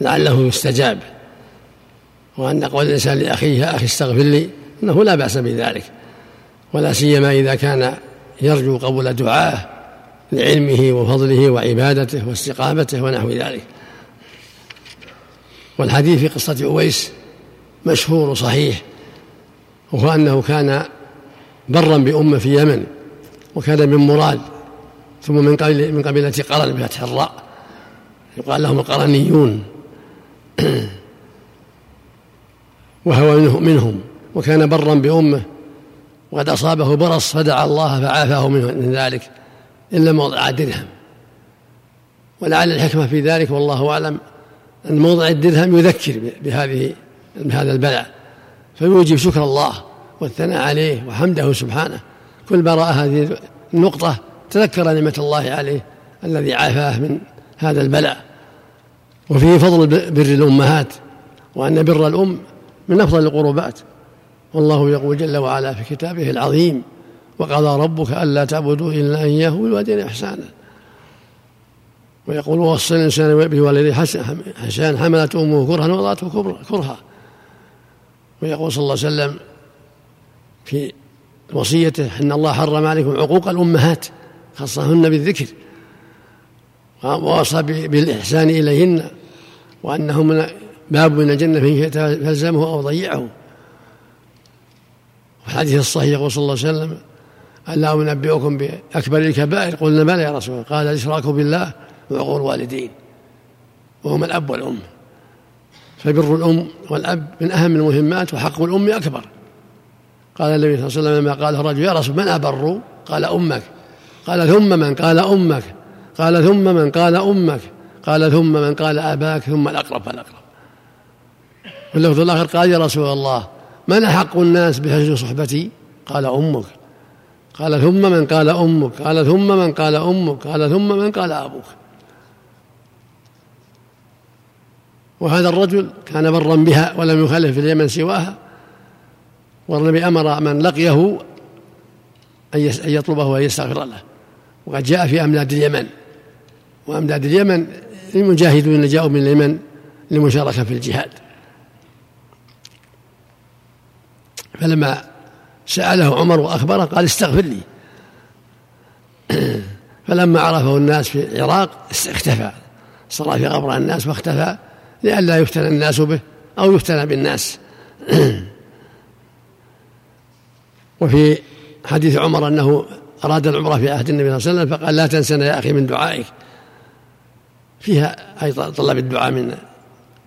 لعله يستجاب وأن قول الإنسان لأخيه أخي استغفر لي إنه لا بأس بذلك. ولا سيما إذا كان يرجو قبول دعائه لعلمه وفضله وعبادته واستقامته ونحو ذلك. والحديث في قصة أويس مشهور صحيح وهو أنه كان برا بأمة في يمن وكان من مراد ثم من قبيلة من قبيلة قرن بفتح الراء يقال لهم القرنيون. وهو منهم وكان برا بأمة وقد أصابه برص فدعا الله فعافاه من ذلك إلا موضع درهم. ولعل الحكمة في ذلك والله أعلم أن موضع الدرهم يذكر بهذه بهذا البلاء. فيوجب شكر الله والثناء عليه وحمده سبحانه. كل ما رأى هذه النقطة تذكر نعمة الله عليه الذي عافاه من هذا البلاء. وفيه فضل بر الأمهات وأن بر الأم من أفضل القربات. والله يقول جل وعلا في كتابه العظيم وقضى ربك ألا تعبدوا إلا إياه بالوالدين إحسانا. ويقول ووصى الإنسان بوالديه حسان حملت أمه كرها ووضعته كرها. ويقول صلى الله عليه وسلم في وصيته أن الله حرم عليكم عقوق الأمهات خصهن بالذكر ووصى بالإحسان إليهن وأنه من باب من الجنة فإن فألزمه أو ضيعه. الحديث الصحيح يقول صلى الله عليه وسلم ألا أنبئكم بأكبر الكبائر. قلنا بلى يا رسول الله. قال الإشراك بالله وعقول الوالدين. وهما الأب والأم. فبر الأم والأب من أهم المهمات وحق الأم أكبر. قال النبي صلى الله عليه وسلم لما قال الرجل يا رسول من أبر؟ قال أمك. قال ثم من؟ قال أمك. قال ثم من؟ قال أمك. قال ثم من؟ قال أباك. ثم الأقرب فالأقرب. واللفظ الآخر قال يا رسول الله من أحق الناس بحسن صحبتي؟ قال أمك. قال ثم من قال أمك. قال ثم من قال أمك. قال ثم من قال أبوك. وهذا الرجل كان برا بها ولم يخالف في اليمن سواها. والنبي أمر من لقيه أن يطلبه وأن يستغفر له. وقد جاء في أمداد اليمن. وأمداد اليمن المجاهدون الذين جاءوا من اليمن للمشاركة في الجهاد. فلما سأله عمر وأخبره قال استغفر لي. فلما عرفه الناس في العراق اختفى صلى في قبر الناس واختفى لئلا يفتن الناس به أو يفتن بالناس. وفي حديث عمر أنه أراد العمرة في عهد النبي صلى الله عليه وسلم فقال لا تنسنا يا أخي من دعائك. فيها أي طلب الدعاء من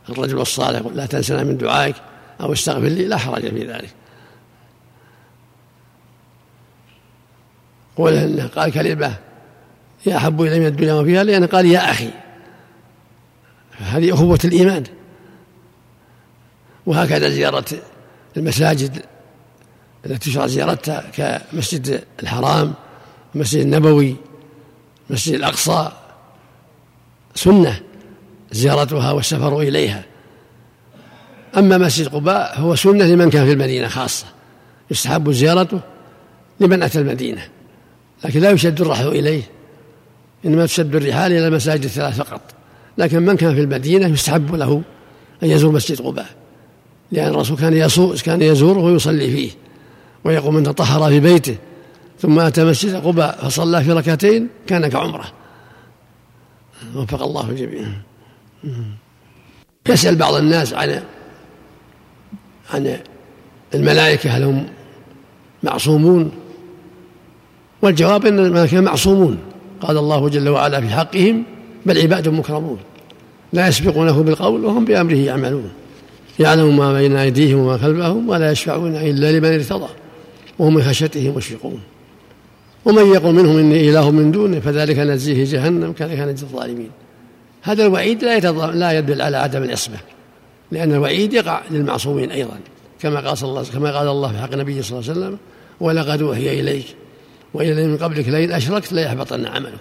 الرجل الصالح لا تنسنا من دعائك أو استغفر لي لا حرج في ذلك. قول قال كلمة يا أحب إلي من الدنيا وفيها لأنه قال يا أخي. هذه أخوة الإيمان. وهكذا زيارة المساجد التي تشرع زيارتها كمسجد الحرام المسجد النبوي المسجد الأقصى. سنة زيارتها والسفر إليها. أما مسجد قباء فهو سنة لمن كان في المدينة خاصة. يستحب زيارته لمن أتى المدينة. لكن لا يشد الرحل إليه إنما تشد الرحال إلى المساجد الثلاث فقط. لكن من كان في المدينة يستحب له أن يزور مسجد قباء لأن الرسول كان يصور كان يزوره ويصلي فيه ويقول من تطهر في بيته ثم أتى مسجد قباء فصلى في ركعتين كان كعمرة. وفق الله الجميع. يسأل بعض الناس عن عن الملائكة هل هم معصومون؟ والجواب أن الملائكة معصومون. قال الله جل وعلا في حقهم بل عباد مكرمون. لا يسبقونه بالقول وهم بأمره يعملون. يعلم ما بين أيديهم وما خلفهم ولا يشفعون إلا لمن ارتضى. وهم من خشيته مشفقون. ومن يقل منهم إني إله من دونه فذلك نجزيه جهنم كذلك نجزي الظالمين. هذا الوعيد لا لا يدل على عدم العصمة. لأن الوعيد يقع للمعصومين أيضا. كما قال الله كما قال الله في حق النبي صلى الله عليه وسلم ولقد أوحي إليك وإلى من قبلك لئن أشركت ليحبطن عملك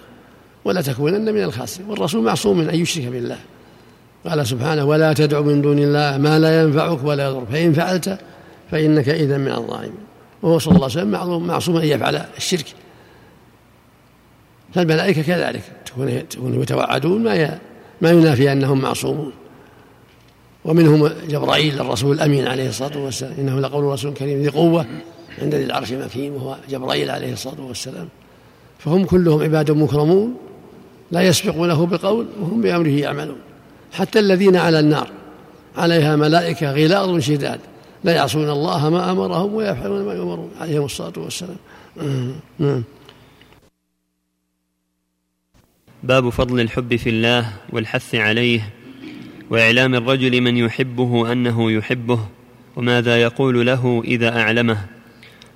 ولا تكونن من الخاسرين. والرسول معصوم من أن يشرك بالله. قال سبحانه ولا تدع من دون الله ما لا ينفعك ولا يضرك. فإن فعلت فإنك إذا من الظالمين. وهو صلى الله عليه وسلم معصوم أن يفعل الشرك. فالملائكة كذلك. تكون تكون يتوعدون ما ما ينافي أنهم معصومون. ومنهم جبرائيل الرسول الأمين عليه الصلاة والسلام. إنه لقول رسول كريم ذي قوة. عند ذي العرش مكين وهو جبرائيل عليه الصلاة والسلام. فهم كلهم عباد مكرمون لا يسبقونه بقول وهم بأمره يعملون. حتى الذين على النار عليها ملائكة غلاظ شداد لا يعصون الله ما أمرهم ويفعلون ما يؤمرون عليهم الصلاة والسلام. نعم باب فضل الحب في الله والحث عليه وإعلام الرجل من يحبه أنه يحبه وماذا يقول له إذا أعلمه.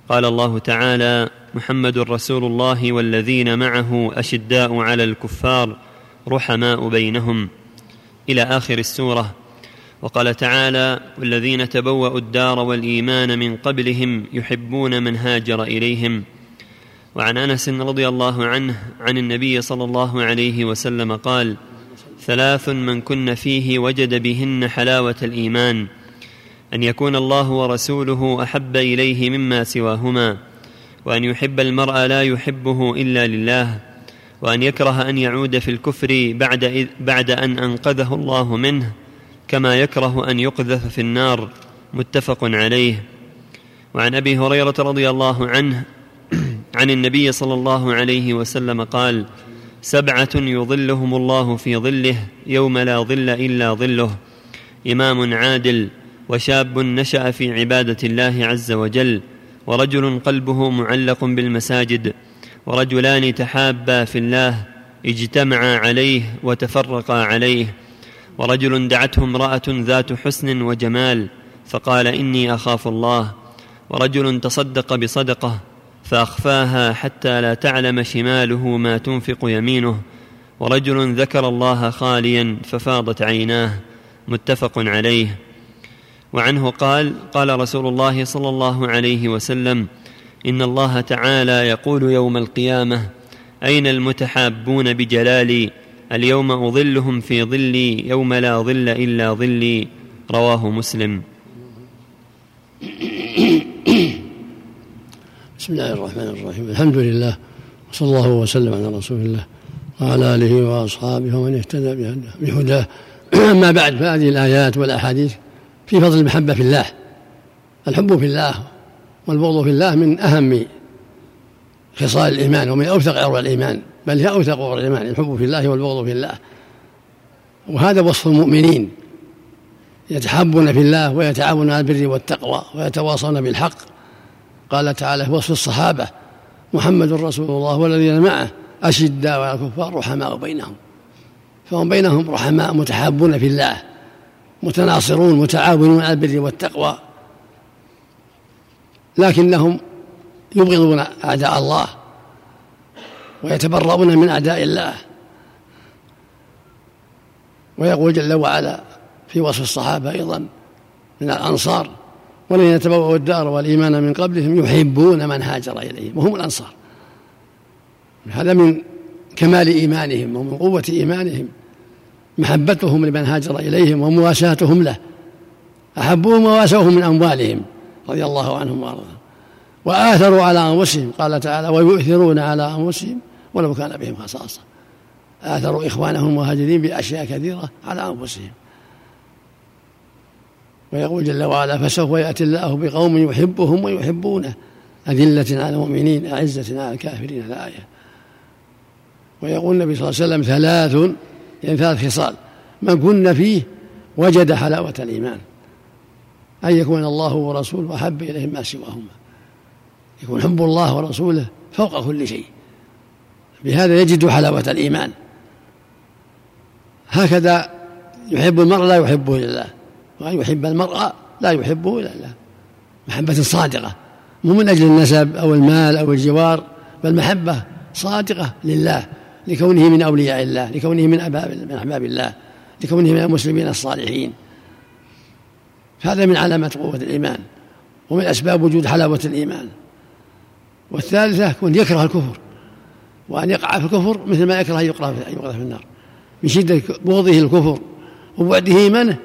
قال الله تعالى محمد رسول الله والذين معه أشداء على الكفار رحماء بينهم. إلى آخر السورة وقال تعالى والذين تبوأوا الدار والإيمان من قبلهم يحبون من هاجر إليهم. وعن أنس رضي الله عنه عن النبي صلى الله عليه وسلم قال ثلاث من كن فيه وجد بهن حلاوة الإيمان. أن يكون الله ورسوله أحب إليه مما سواهما وأن يحب المرء لا يحبه إلا لله وأن يكره أن يعود في الكفر بعد, بعد أن أنقذه الله منه كما يكره أن يقذف في النار متفق عليه. وعن أبي هريرة رضي الله عنه عن النبي صلى الله عليه وسلم قال سبعة يظلهم الله في ظله يوم لا ظل إلا ظله إمام عادل وشاب نشأ في عبادة الله عز وجل ورجل قلبه معلق بالمساجد ورجلان تحابا في الله اجتمعا عليه وتفرقا عليه ورجل دعته امرأة ذات حسن وجمال فقال إني أخاف الله ورجل تصدق بصدقة فأخفاها حتى لا تعلم شماله ما تنفق يمينه ورجل ذكر الله خاليا ففاضت عيناه متفق عليه. وعنه قال قال رسول الله صلى الله عليه وسلم إن الله تعالى يقول يوم القيامة أين المتحابون بجلالي؟ اليوم أظلهم في ظلي يوم لا ظل إلا ظلي. رواه مسلم. بسم الله الرحمن الرحيم. الحمد لله وصلى الله وسلم على رسول الله وعلى آله وأصحابه ومن اهتدى بهداه. أما بعد فهذه الآيات والأحاديث في فضل المحبة في الله. الحب في الله والبغض في الله من أهم خصال الإيمان ومن أوثق اروع الإيمان. بل هي أوثق اروع الإيمان الحب في الله والبغض في الله. وهذا وصف المؤمنين يتحابون في الله ويتعاونون على البر والتقوى ويتواصون بالحق. قال تعالى في وصف الصحابة محمد رسول الله والذين معه أشداء على الكفار رحماء بينهم. فهم بينهم رحماء متحابون في الله. متناصرون متعاونون على البر والتقوى لكنهم يبغضون أعداء الله ويتبرؤون من أعداء الله. ويقول جل وعلا في وصف الصحابة أيضا من الأنصار والذين تبوأوا الدار والإيمان من قبلهم يحبون من هاجر إليهم. وهم الأنصار. هذا من كمال إيمانهم ومن قوة إيمانهم. محبتهم لمن هاجر إليهم ومواساتهم له. أحبوهم وواسوهم من أموالهم رضي الله عنهم وأرضاهم. وآثروا على أنفسهم قال تعالى ويؤثرون على أنفسهم ولو كان بهم خصاصة. آثروا إخوانهم المهاجرين بأشياء كثيرة على أنفسهم. ويقول جل وعلا فسوف يأتي الله بقوم يحبهم ويحبونه. أذلة على المؤمنين أعزة على الكافرين الآية ويقول النبي صلى الله عليه وسلم ثلاث يعني ثلاث خصال من كن فيه وجد حلاوة الإيمان. أن يكون الله ورسوله أحب إليه ما سواهما. يكون حب الله ورسوله فوق كل شيء. بهذا يجد حلاوة الإيمان. هكذا يحب المرء لا يحبه إلا الله. وأن يحب المرء لا يحبه إلا الله. محبة صادقة. مو من أجل النسب أو المال أو الجوار بل محبة صادقة لله. لكونه من أولياء الله لكونه من أباب من أحباب الله لكونه من المسلمين الصالحين. هذا من علامات قوة الإيمان ومن أسباب وجود حلاوة الإيمان. والثالثة كون يكره الكفر وأن يقع في الكفر مثل ما يكره أن يقرأ في النار. من شدة بغضه الكفر وبعده منه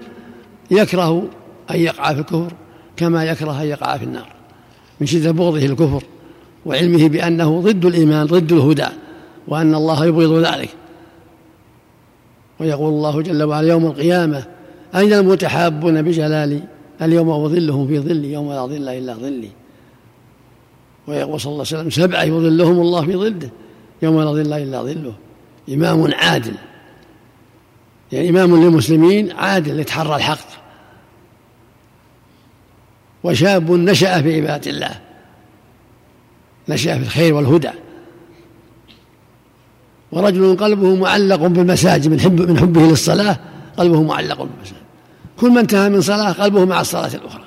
يكره أن يقع في الكفر كما يكره أن يقع في النار. من شدة بغضه الكفر وعلمه بأنه ضد الإيمان ضد الهدى. وأن الله يبغض ذلك. ويقول الله جل وعلا يوم القيامة أين المتحابون بجلالي اليوم أظلهم في ظلي يوم لا ظل إلا ظلي. ويقول صلى الله عليه وسلم سبعة يظلهم الله في ظله يوم لا ظل إلا ظله. إمام عادل يعني إمام للمسلمين عادل يتحرى الحق. وشاب نشأ في عبادة الله نشأ في الخير والهدى. ورجل قلبه معلق بالمساجد من حب من حبه للصلاة قلبه معلق بالمساجد. كل ما انتهى من صلاة قلبه مع الصلاة الأخرى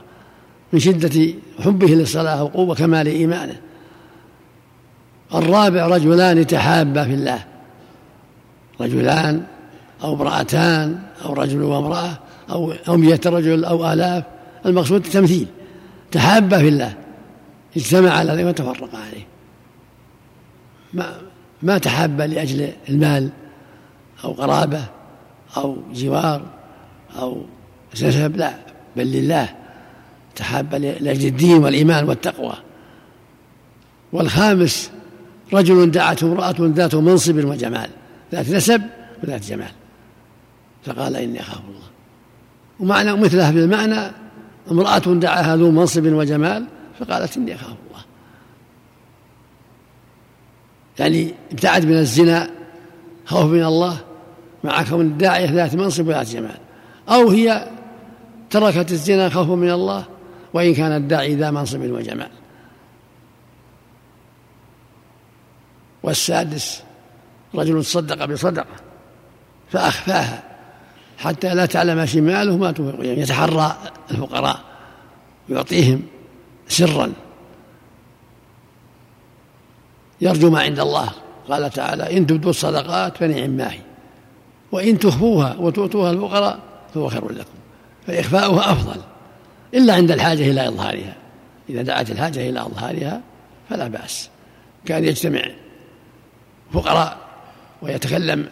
من شدة حبه للصلاة وقوة كمال إيمانه. الرابع رجلان تحابا في الله. رجلان أو امرأتان أو رجل وامرأة أو أو مئة رجل أو آلاف. المقصود التمثيل. تحابا في الله. اجتمع ذلك وتفرق عليه. ما ما تحابا لأجل المال أو قرابة أو جوار أو نسب لا بل لله. تحابا لأجل الدين والإيمان والتقوى. والخامس رجل دعته امرأة ذات منصب وجمال ذات نسب وذات جمال. فقال إني أخاف الله. ومعنى مثلها في المعنى امرأة دعاها ذو منصب وجمال فقالت إني أخاف الله. يعني ابتعد من الزنا خوف من الله مع كون الداعية ذات منصب وذات جمال أو هي تركت الزنا خوفا من الله وإن كان الداعي ذا منصب وجمال والسادس رجل صدق بصدقة فأخفاها حتى لا تعلم شماله ما تنفق يعني يتحرى الفقراء يعطيهم سرا. يرجو ما عند الله. قال تعالى إن تبدوا الصدقات فنعم ما هي. وإن تخفوها وتؤتوها الفقراء فهو خير لكم. فإخفاؤها أفضل. إلا عند الحاجة إلى إظهارها. إذا دعت الحاجة إلى إظهارها فلا بأس. كان يجتمع فقراء ويتكلم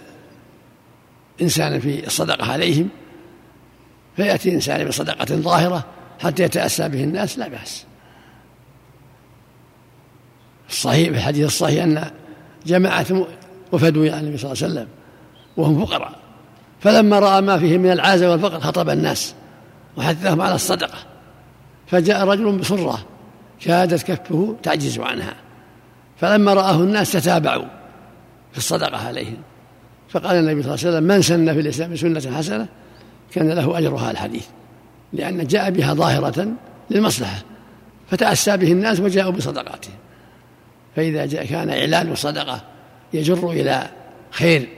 إنسان في الصدقة عليهم. فيأتي إنسان بصدقة ظاهرة حتى يتأسى به الناس لا بأس. الصحيح في الحديث الصحيح أن جماعة وفدوا يعني النبي صلى الله عليه وسلم وهم فقراء. فلما رأى ما فيه من العازة والفقر خطب الناس وحثهم على الصدقة. فجاء رجل بصرة كادت كفه تعجز عنها. فلما رآه الناس تتابعوا في الصدقة عليهم. فقال النبي صلى الله عليه وسلم من سن في الإسلام سنة حسنة كان له أجرها الحديث. لأن جاء بها ظاهرة للمصلحة. فتأسى به الناس وجاءوا بصدقاتهم فإذا كان إعلان الصدقة يجر إلى خير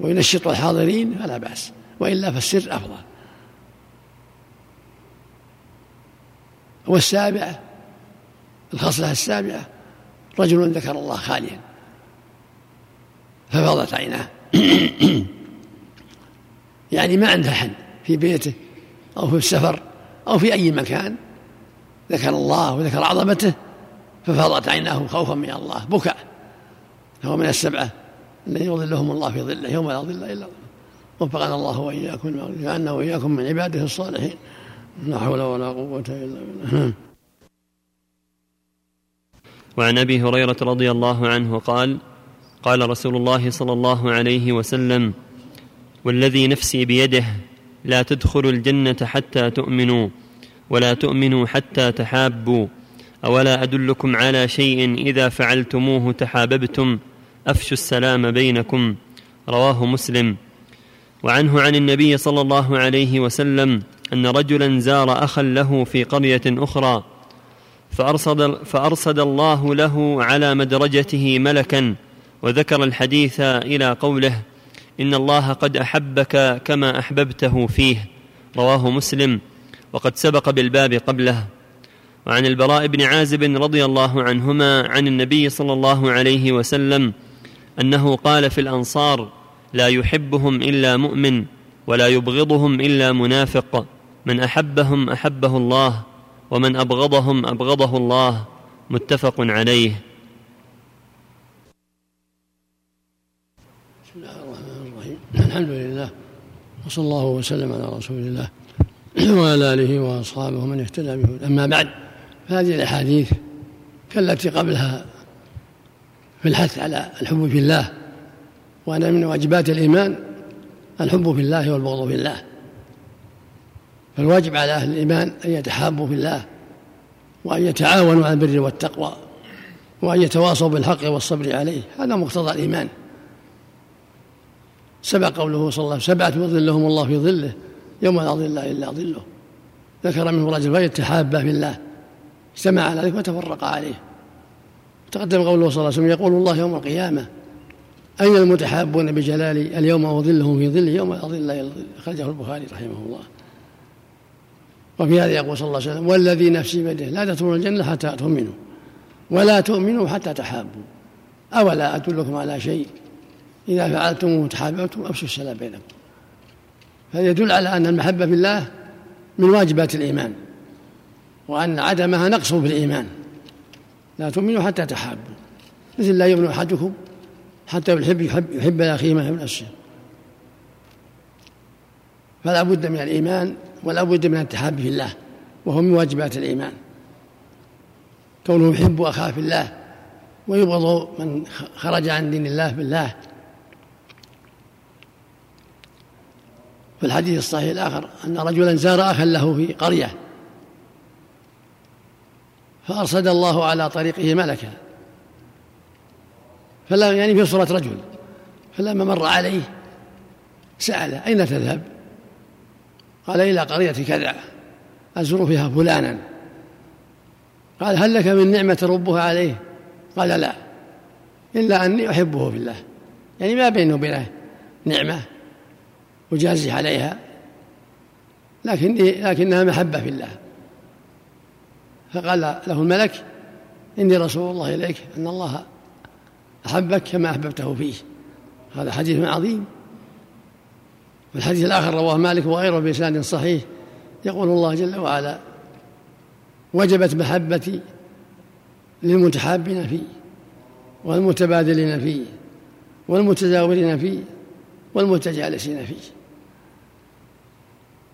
وينشط الحاضرين فلا بأس وإلا فالسر أفضل. والسابعة الخصلة السابعة رجل ذكر الله خاليا ففاضت عيناه. يعني ما عنده حل في بيته أو في السفر أو في أي مكان ذكر الله وذكر عظمته ففاضت عيناه خوفا من الله بكى فهو من السبعة الذين يظلهم الله في ظله يوم لا ظل إلا وفقنا الله وإياكم لأنه وإياكم من عباده الصالحين. لا حول ولا قوة إلا بالله. وعن أبي هريرة رضي الله عنه قال قال رسول الله صلى الله عليه وسلم والذي نفسي بيده لا تدخلوا الجنة حتى تؤمنوا ولا تؤمنوا حتى تحابوا. أولا أدلكم على شيء إذا فعلتموه تحاببتم؟ أفشوا السلام بينكم. رواه مسلم. وعنه عن النبي صلى الله عليه وسلم أن رجلا زار اخا له في قرية أخرى فأرصد, فأرصد الله له على مدرجته ملكا وذكر الحديث إلى قوله إن الله قد أحبك كما أحببته فيه. رواه مسلم. وقد سبق بالباب قبله. وعن البراء بن عازب رضي الله عنهما عن النبي صلى الله عليه وسلم أنه قال في الأنصار لا يحبهم إلا مؤمن ولا يبغضهم إلا منافق من أحبهم أحبه الله ومن أبغضهم أبغضه الله متفق عليه. بسم الله الرحمن الرحيم. الحمد لله وصلى الله وسلم على رسول الله وعلى آله وأصحابه ومن اهتدى به أما بعد فهذه الأحاديث كالتي قبلها في الحث على الحب في الله وأن من واجبات الإيمان الحب في الله والبغض في الله. فالواجب على أهل الإيمان أن يتحابوا في الله وأن يتعاونوا على البر والتقوى وأن يتواصوا بالحق والصبر عليه. هذا مقتضى الإيمان. سبق قوله صلى الله عليه وسلم سبعة يظلهم الله في ظله يوم لا ظل إلا ظله. ذكر منه رجل فيتحابا في الله. اجتمع على ذلك وتفرق عليه. تقدم قوله صلى الله عليه وسلم يقول الله يوم القيامة أين المتحابون بجلالي اليوم أظلهم في ظله يوم لا ظل إلا أخرجه البخاري رحمه الله. وفي هذا يقول صلى الله عليه وسلم والذي نفسي بيده لا تدخلون الجنة حتى تؤمنوا ولا تؤمنوا حتى تحابوا. أولا أدلكم على شيء؟ إذا فعلتموه تحاببتم أفشوا السلام بينكم. هذا يدل على أن المحبة في الله من واجبات الإيمان. وأن عدمها نقص في الإيمان لا تؤمنوا حتى تحابوا. مثل لا يؤمن أحدكم حتى يحب يحب, يحب لأخيه ما يحب نفسه. فلا بد من الإيمان ولا بد من التحاب في الله وهو من واجبات الإيمان. كونه يحب أخاه في الله ويبغض من خرج عن دين الله بالله في الحديث الصحيح الآخر أن رجلا زار أخا له في قرية. فأرصد الله على طريقه ملكا. فلا يعني في صورة رجل. فلما مر عليه سأله أين تذهب؟ قال إلى قرية كذا أزور فيها فلانا. قال هل لك من نعمة ربها عليه؟ قال لا إلا أني أحبه في الله. يعني ما بينه وبينه نعمة أجازي عليها لكن لكنها محبة في الله. فقال له الملك إني رسول الله إليك أن الله أحبك كما أحببته فيه هذا حديث عظيم. والحديث الآخر رواه مالك وغيره بإسناد صحيح. يقول الله جل وعلا وجبت محبتي للمتحابين فيه والمتبادلين فيه والمتزاورين فيه والمتجالسين فيه.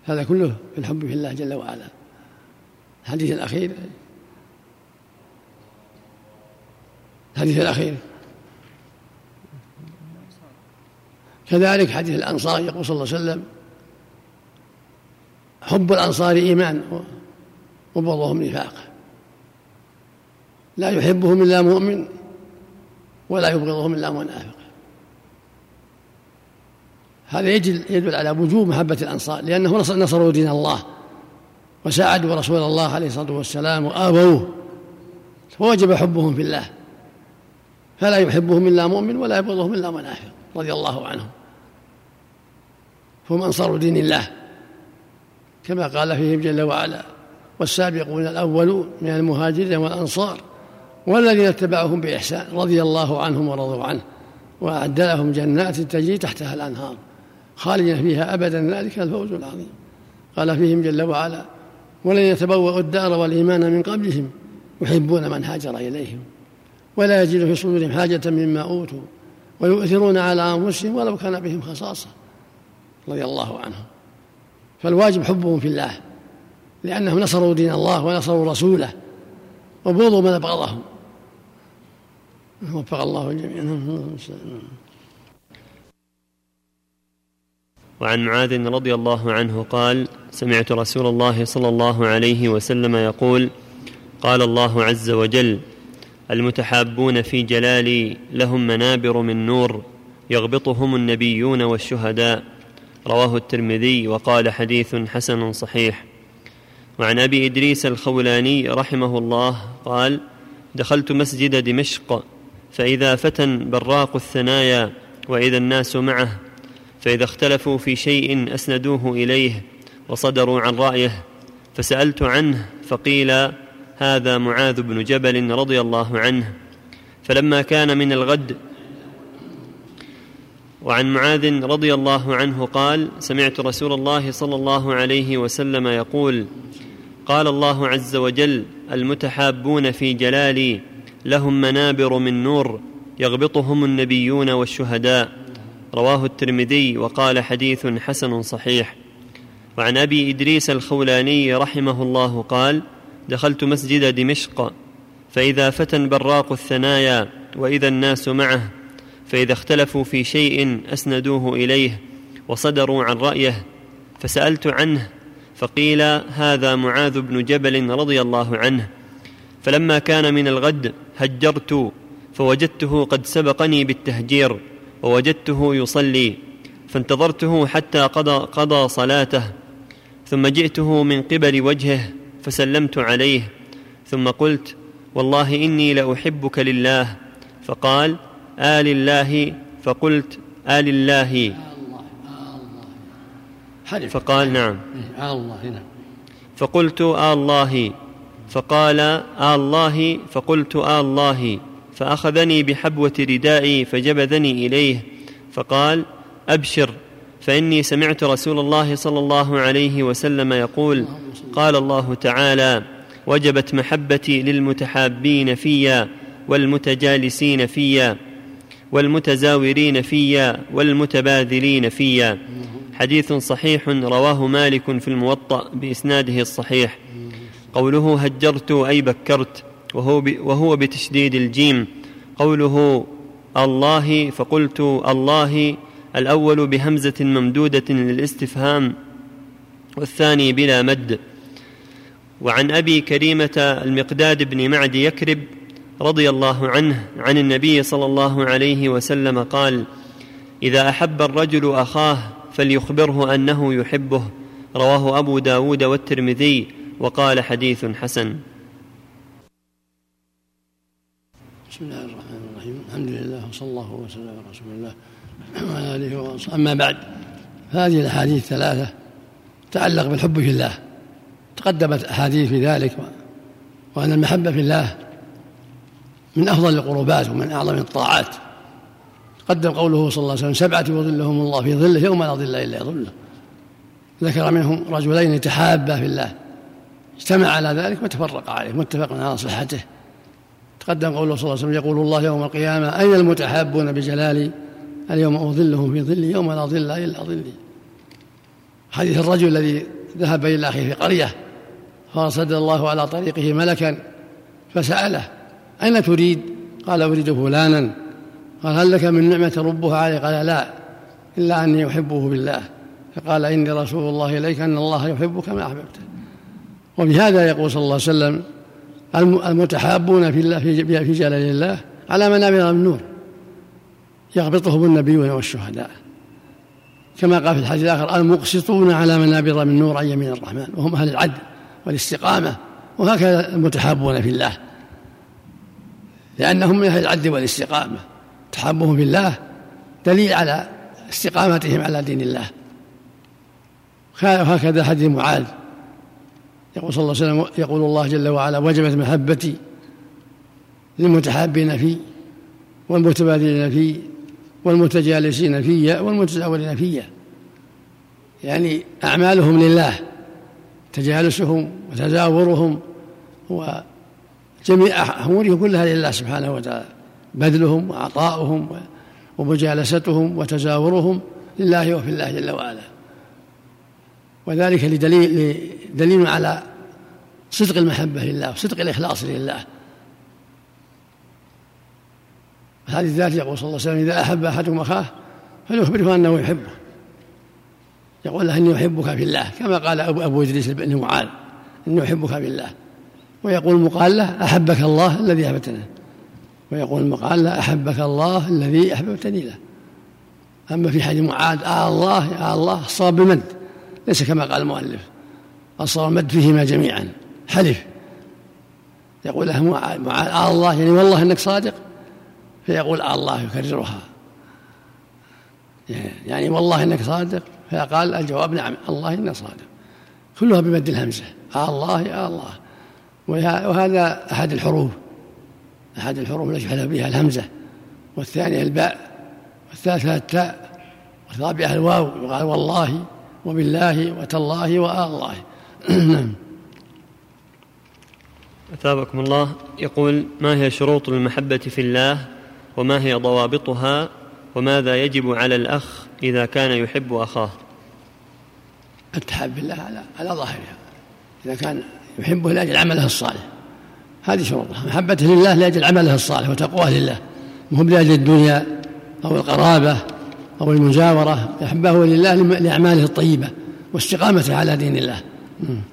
هذا كله في الحب في الله جل وعلا. الحديث الأخير. الحديث الأخير. كذلك حديث الأنصار يقول صلى الله عليه وسلم حب الأنصار إيمان وبغضهم نفاق لا يحبهم إلا مؤمن ولا يبغضهم إلا منافق. هذا يدل على وجوب محبة الأنصار لأنه نصروا دين الله. وساعدوا رسول الله عليه الصلاة والسلام وآووه. فوجب حبهم في الله. فلا يحبهم إلا مؤمن ولا يبغضهم إلا منافق رضي الله عنهم. هم أنصار دين الله. كما قال فيهم جل وعلا والسابقون الأولون من المهاجرين والأنصار والذين اتبعهم بإحسان رضي الله عنهم ورضوا عنه. وأعد لهم جنات تجري تحتها الأنهار خالدين فيها أبدا. ذلك الفوز العظيم. قال فيهم جل وعلا ولن يتبوأوا الدار والإيمان من قبلهم يحبون من هاجر إليهم ولا يجد في صدورهم حاجة مما أوتوا ويؤثرون على أنفسهم ولو كان بهم خصاصة رضي الله عنهم. فالواجب حبهم في الله لأنهم نصروا دين الله ونصروا رسوله وبغضوا من أبغضهم. وفق الله الجميع وعن معاذ رضي الله عنه قال سمعت رسول الله صلى الله عليه وسلم يقول قال الله عز وجل المتحابون في جلالي لهم منابر من نور يغبطهم النبيون والشهداء. رواه الترمذي وقال حديث حسن صحيح. وعن أبي إدريس الخولاني رحمه الله قال دخلت مسجد دمشق فإذا فتى براق الثنايا وإذا الناس معه فإذا اختلفوا في شيء أسندوه إليه وصدروا عن رأيه فسألت عنه فقيل هذا معاذ بن جبل رضي الله عنه. فلما كان من الغد وعن معاذ رضي الله عنه قال سمعت رسول الله صلى الله عليه وسلم يقول قال الله عز وجل المتحابون في جلالي لهم منابر من نور يغبطهم النبيون والشهداء. رواه الترمذي وقال حديث حسن صحيح. وعن أبي إدريس الخولاني رحمه الله قال دخلت مسجد دمشق فإذا فتى براق الثنايا وإذا الناس معه فإذا اختلفوا في شيء أسندوه إليه وصدروا عن رأيه فسألت عنه فقيل هذا معاذ بن جبل رضي الله عنه. فلما كان من الغد هجرت فوجدته قد سبقني بالتهجير. ووجدته يصلي فانتظرته حتى قضى, قضى صلاته ثم جئته من قبل وجهه فسلمت عليه ثم قلت والله إني لأحبك لله فقال آل الله فقلت آل الله فقال نعم. آل الله نعم. فقلت آل الله. فقال آل الله فقلت آل الله. فأخذني بحبوة ردائي فجبذني إليه فقال أبشر فإني سمعت رسول الله صلى الله عليه وسلم يقول قال الله تعالى وجبت محبتي للمتحابين فيا والمتجالسين فيا والمتزاورين فيا والمتباذلين فيا. حديث صحيح رواه مالك في الموطأ بإسناده الصحيح. قوله هجرت أي بكرت. وهو, وهو بتشديد الجيم. قوله الله فقلت الله الأول بهمزة ممدودة للاستفهام والثاني بلا مد. وعن أبي كريمة المقداد بن معد يكرب رضي الله عنه عن النبي صلى الله عليه وسلم قال إذا أحب الرجل أخاه فليخبره أنه يحبه رواه أبو داود والترمذي وقال حديث حسن. بسم الله الرحمن الرحيم. الحمد لله وصلى الله وسلم على رسول الله وعلى آله وصحبه. أما بعد هذه الأحاديث الثلاثه تتعلق بالحب في الله. تقدمت أحاديث في ذلك وأن المحبة في الله من أفضل القربات ومن أعظم الطاعات. قدم قوله صلى الله عليه وسلم سبعة يظلهم الله في ظله يوم لا ظل إلا ظله. ذكر منهم رجلين يتحابا في الله. اجتمع على ذلك وتفرق عليه متفق على صحته. تقدم قوله صلى الله عليه وسلم يقول الله يوم القيامة أين المتحابون بجلالي اليوم أظلهم في ظلي يوم لا ظل إلا ظلي. حديث الرجل الذي ذهب إلى أخيه في قرية فأرسل الله على طريقه ملكا فسأله أين تريد؟ قال أريد فلانا. قال هل لك من نعمة ربها؟ علي قال لا إلا أني أحبه بالله. فقال إني رسول الله إليك أن الله يحبك ما أحببته وبهذا يقول صلى الله عليه وسلم المتحابون في الله في جلال الله على منابر من نور يغبطهم النبيون والشهداء. كما قال في الحديث الآخر المقسطون على منابر من نور عن يمين الرحمن وهم أهل العدل والاستقامة. وهكذا المتحابون في الله. لأنهم من أهل العدل والاستقامة. تحابهم في الله دليل على استقامتهم على دين الله. وهكذا حديث معاذ. يقول صلى الله عليه وسلم يقول الله جل وعلا وجبت محبتي للمتحابين في والمتبادلين في والمتجالسين في والمتزاورين في. يعني أعمالهم لله تجالسهم وتزاورهم وجميع أمورهم كلها لله سبحانه وتعالى بذلهم وعطاؤهم ومجالستهم وتزاورهم لله وفي الله جل وعلا. وذلك لدليل دليل على صدق المحبة لله وصدق الإخلاص لله. هذه الذات يقول صلى الله عليه وسلم إذا أحب أحدكم أخاه فليخبره أنه يحبه. يقول له إني أحبك في الله. كما قال أبو, أبو إدريس بن معاذ إني أحبك في الله. ويقول المقال له أحبك الله الذي أحببتنا ويقول المقال له أحبك الله الذي أحببتني له. أما في حديث معاذ آه الله يا الله صاب بمد. ليس كما قال المؤلف. المد فيهما جميعا. حلف. يقول له معاذ آه الله يعني والله إنك صادق؟ فيقول آه الله يكررها. يعني والله إنك صادق؟ فقال الجواب نعم الله إنك صادق. كلها بمد الهمزة. آه الله يا الله. وهذا أحد الحروف. أحد الحروف التي حلف بها الهمزة. والثانية الباء. والثالثة التاء. والرابعة الواو. يقال والله وبالله وتالله وآه الله. أثابكم الله. يقول ما هي شروط المحبة في الله؟ وما هي ضوابطها؟ وماذا يجب على الأخ إذا كان يحب أخاه؟ التحاب بالله على على ظاهرها. إذا كان يحبه لأجل عمله الصالح. هذه شروطها. محبته لله لأجل عمله الصالح وتقواه لله. مهم لأجل الدنيا أو القرابة أو المجاورة يحبه لله لأعماله الطيبة واستقامته على دين الله. Mm.